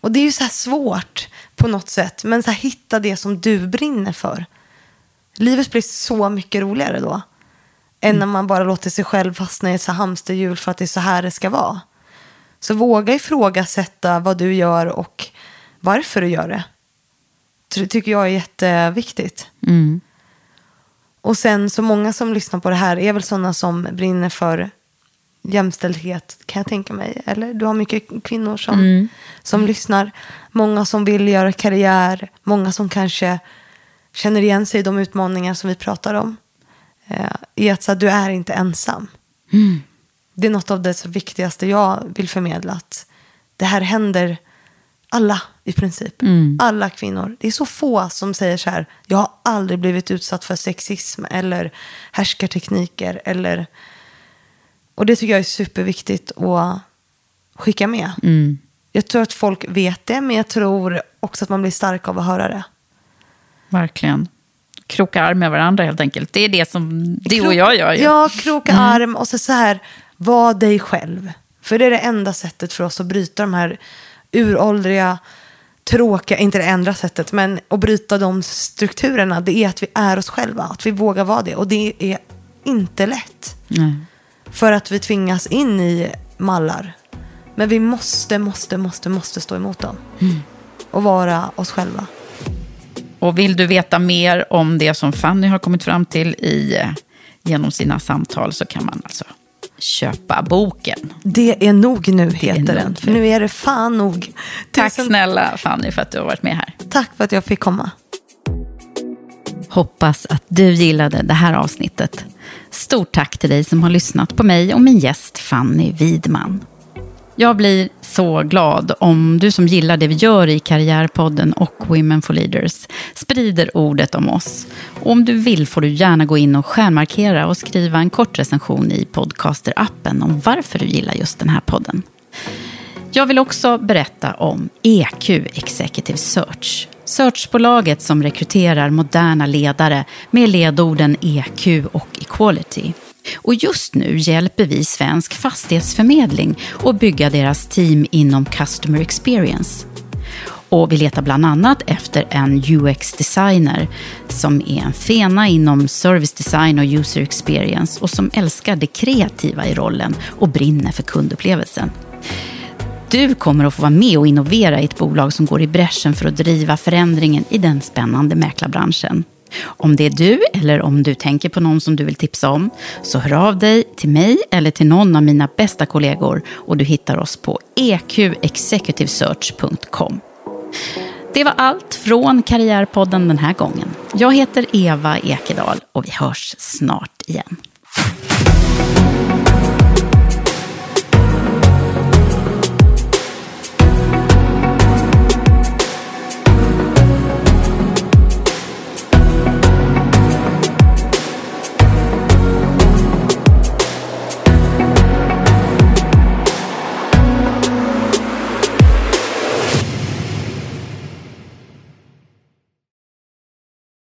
[SPEAKER 2] Och det är ju så här svårt på något sätt. Men så här, hitta det som du brinner för. Livet blir så mycket roligare då. Än när man bara låter sig själv fastna i ett hamsterhjul för att det är så här det ska vara. Så våga ifrågasätta vad du gör och varför du gör det. Det tycker jag är jätteviktigt.
[SPEAKER 1] Mm.
[SPEAKER 2] Och sen så många som lyssnar på det här är väl sådana som brinner för jämställdhet kan jag tänka mig. Eller du har mycket kvinnor som, som lyssnar. Många som vill göra karriär. Många som kanske känner igen sig i de utmaningar som vi pratar om. Eh, I att så, du är inte ensam. Det är något av det så viktigaste jag vill förmedla. Att det här händer alla i princip. Alla kvinnor. Det är så få som säger så här. Jag har aldrig blivit utsatt för sexism eller härskartekniker. Eller... Och det tycker jag är superviktigt att skicka med. Jag tror att folk vet det, men jag tror också att man blir stark av att höra det.
[SPEAKER 1] Verkligen. kroka arm med varandra helt enkelt. Det är det som du och jag gör ju.
[SPEAKER 2] Ja, kroka mm. arm och så, så här, var dig själv. För det är det enda sättet för oss att bryta de här uråldriga, tråkiga, inte det enda sättet, men att bryta de strukturerna, det är att vi är oss själva, att vi vågar vara det. Och det är inte lätt.
[SPEAKER 1] Nej.
[SPEAKER 2] För att vi tvingas in i mallar. Men vi måste, måste, måste, måste stå emot dem.
[SPEAKER 1] Mm.
[SPEAKER 2] Och vara oss själva.
[SPEAKER 1] Och vill du veta mer om det som Fanny har kommit fram till i, eh, genom sina samtal så kan man alltså köpa boken.
[SPEAKER 2] Det är nog nu, heter den. För nu är det fan nog.
[SPEAKER 1] Tack Tusen... snälla Fanny för att du har varit med här.
[SPEAKER 2] Tack för att jag fick komma.
[SPEAKER 1] Hoppas att du gillade det här avsnittet. Stort tack till dig som har lyssnat på mig och min gäst Fanny Widman. Jag blir så glad om du som gillar det vi gör i Karriärpodden och Women for Leaders sprider ordet om oss. Och om du vill får du gärna gå in och stjärnmarkera och skriva en kort recension i Podcaster-appen om varför du gillar just den här podden. Jag vill också berätta om EQ Executive Search. Searchbolaget som rekryterar moderna ledare med ledorden EQ och equality. Och just nu hjälper vi Svensk Fastighetsförmedling att bygga deras team inom Customer Experience. Och vi letar bland annat efter en UX-designer som är en fena inom service design och user experience och som älskar det kreativa i rollen och brinner för kundupplevelsen. Du kommer att få vara med och innovera i ett bolag som går i bräschen för att driva förändringen i den spännande mäklarbranschen. Om det är du eller om du tänker på någon som du vill tipsa om så hör av dig till mig eller till någon av mina bästa kollegor och du hittar oss på eqexecutivesearch.com. Det var allt från Karriärpodden den här gången. Jag heter Eva Ekedal och vi hörs snart igen.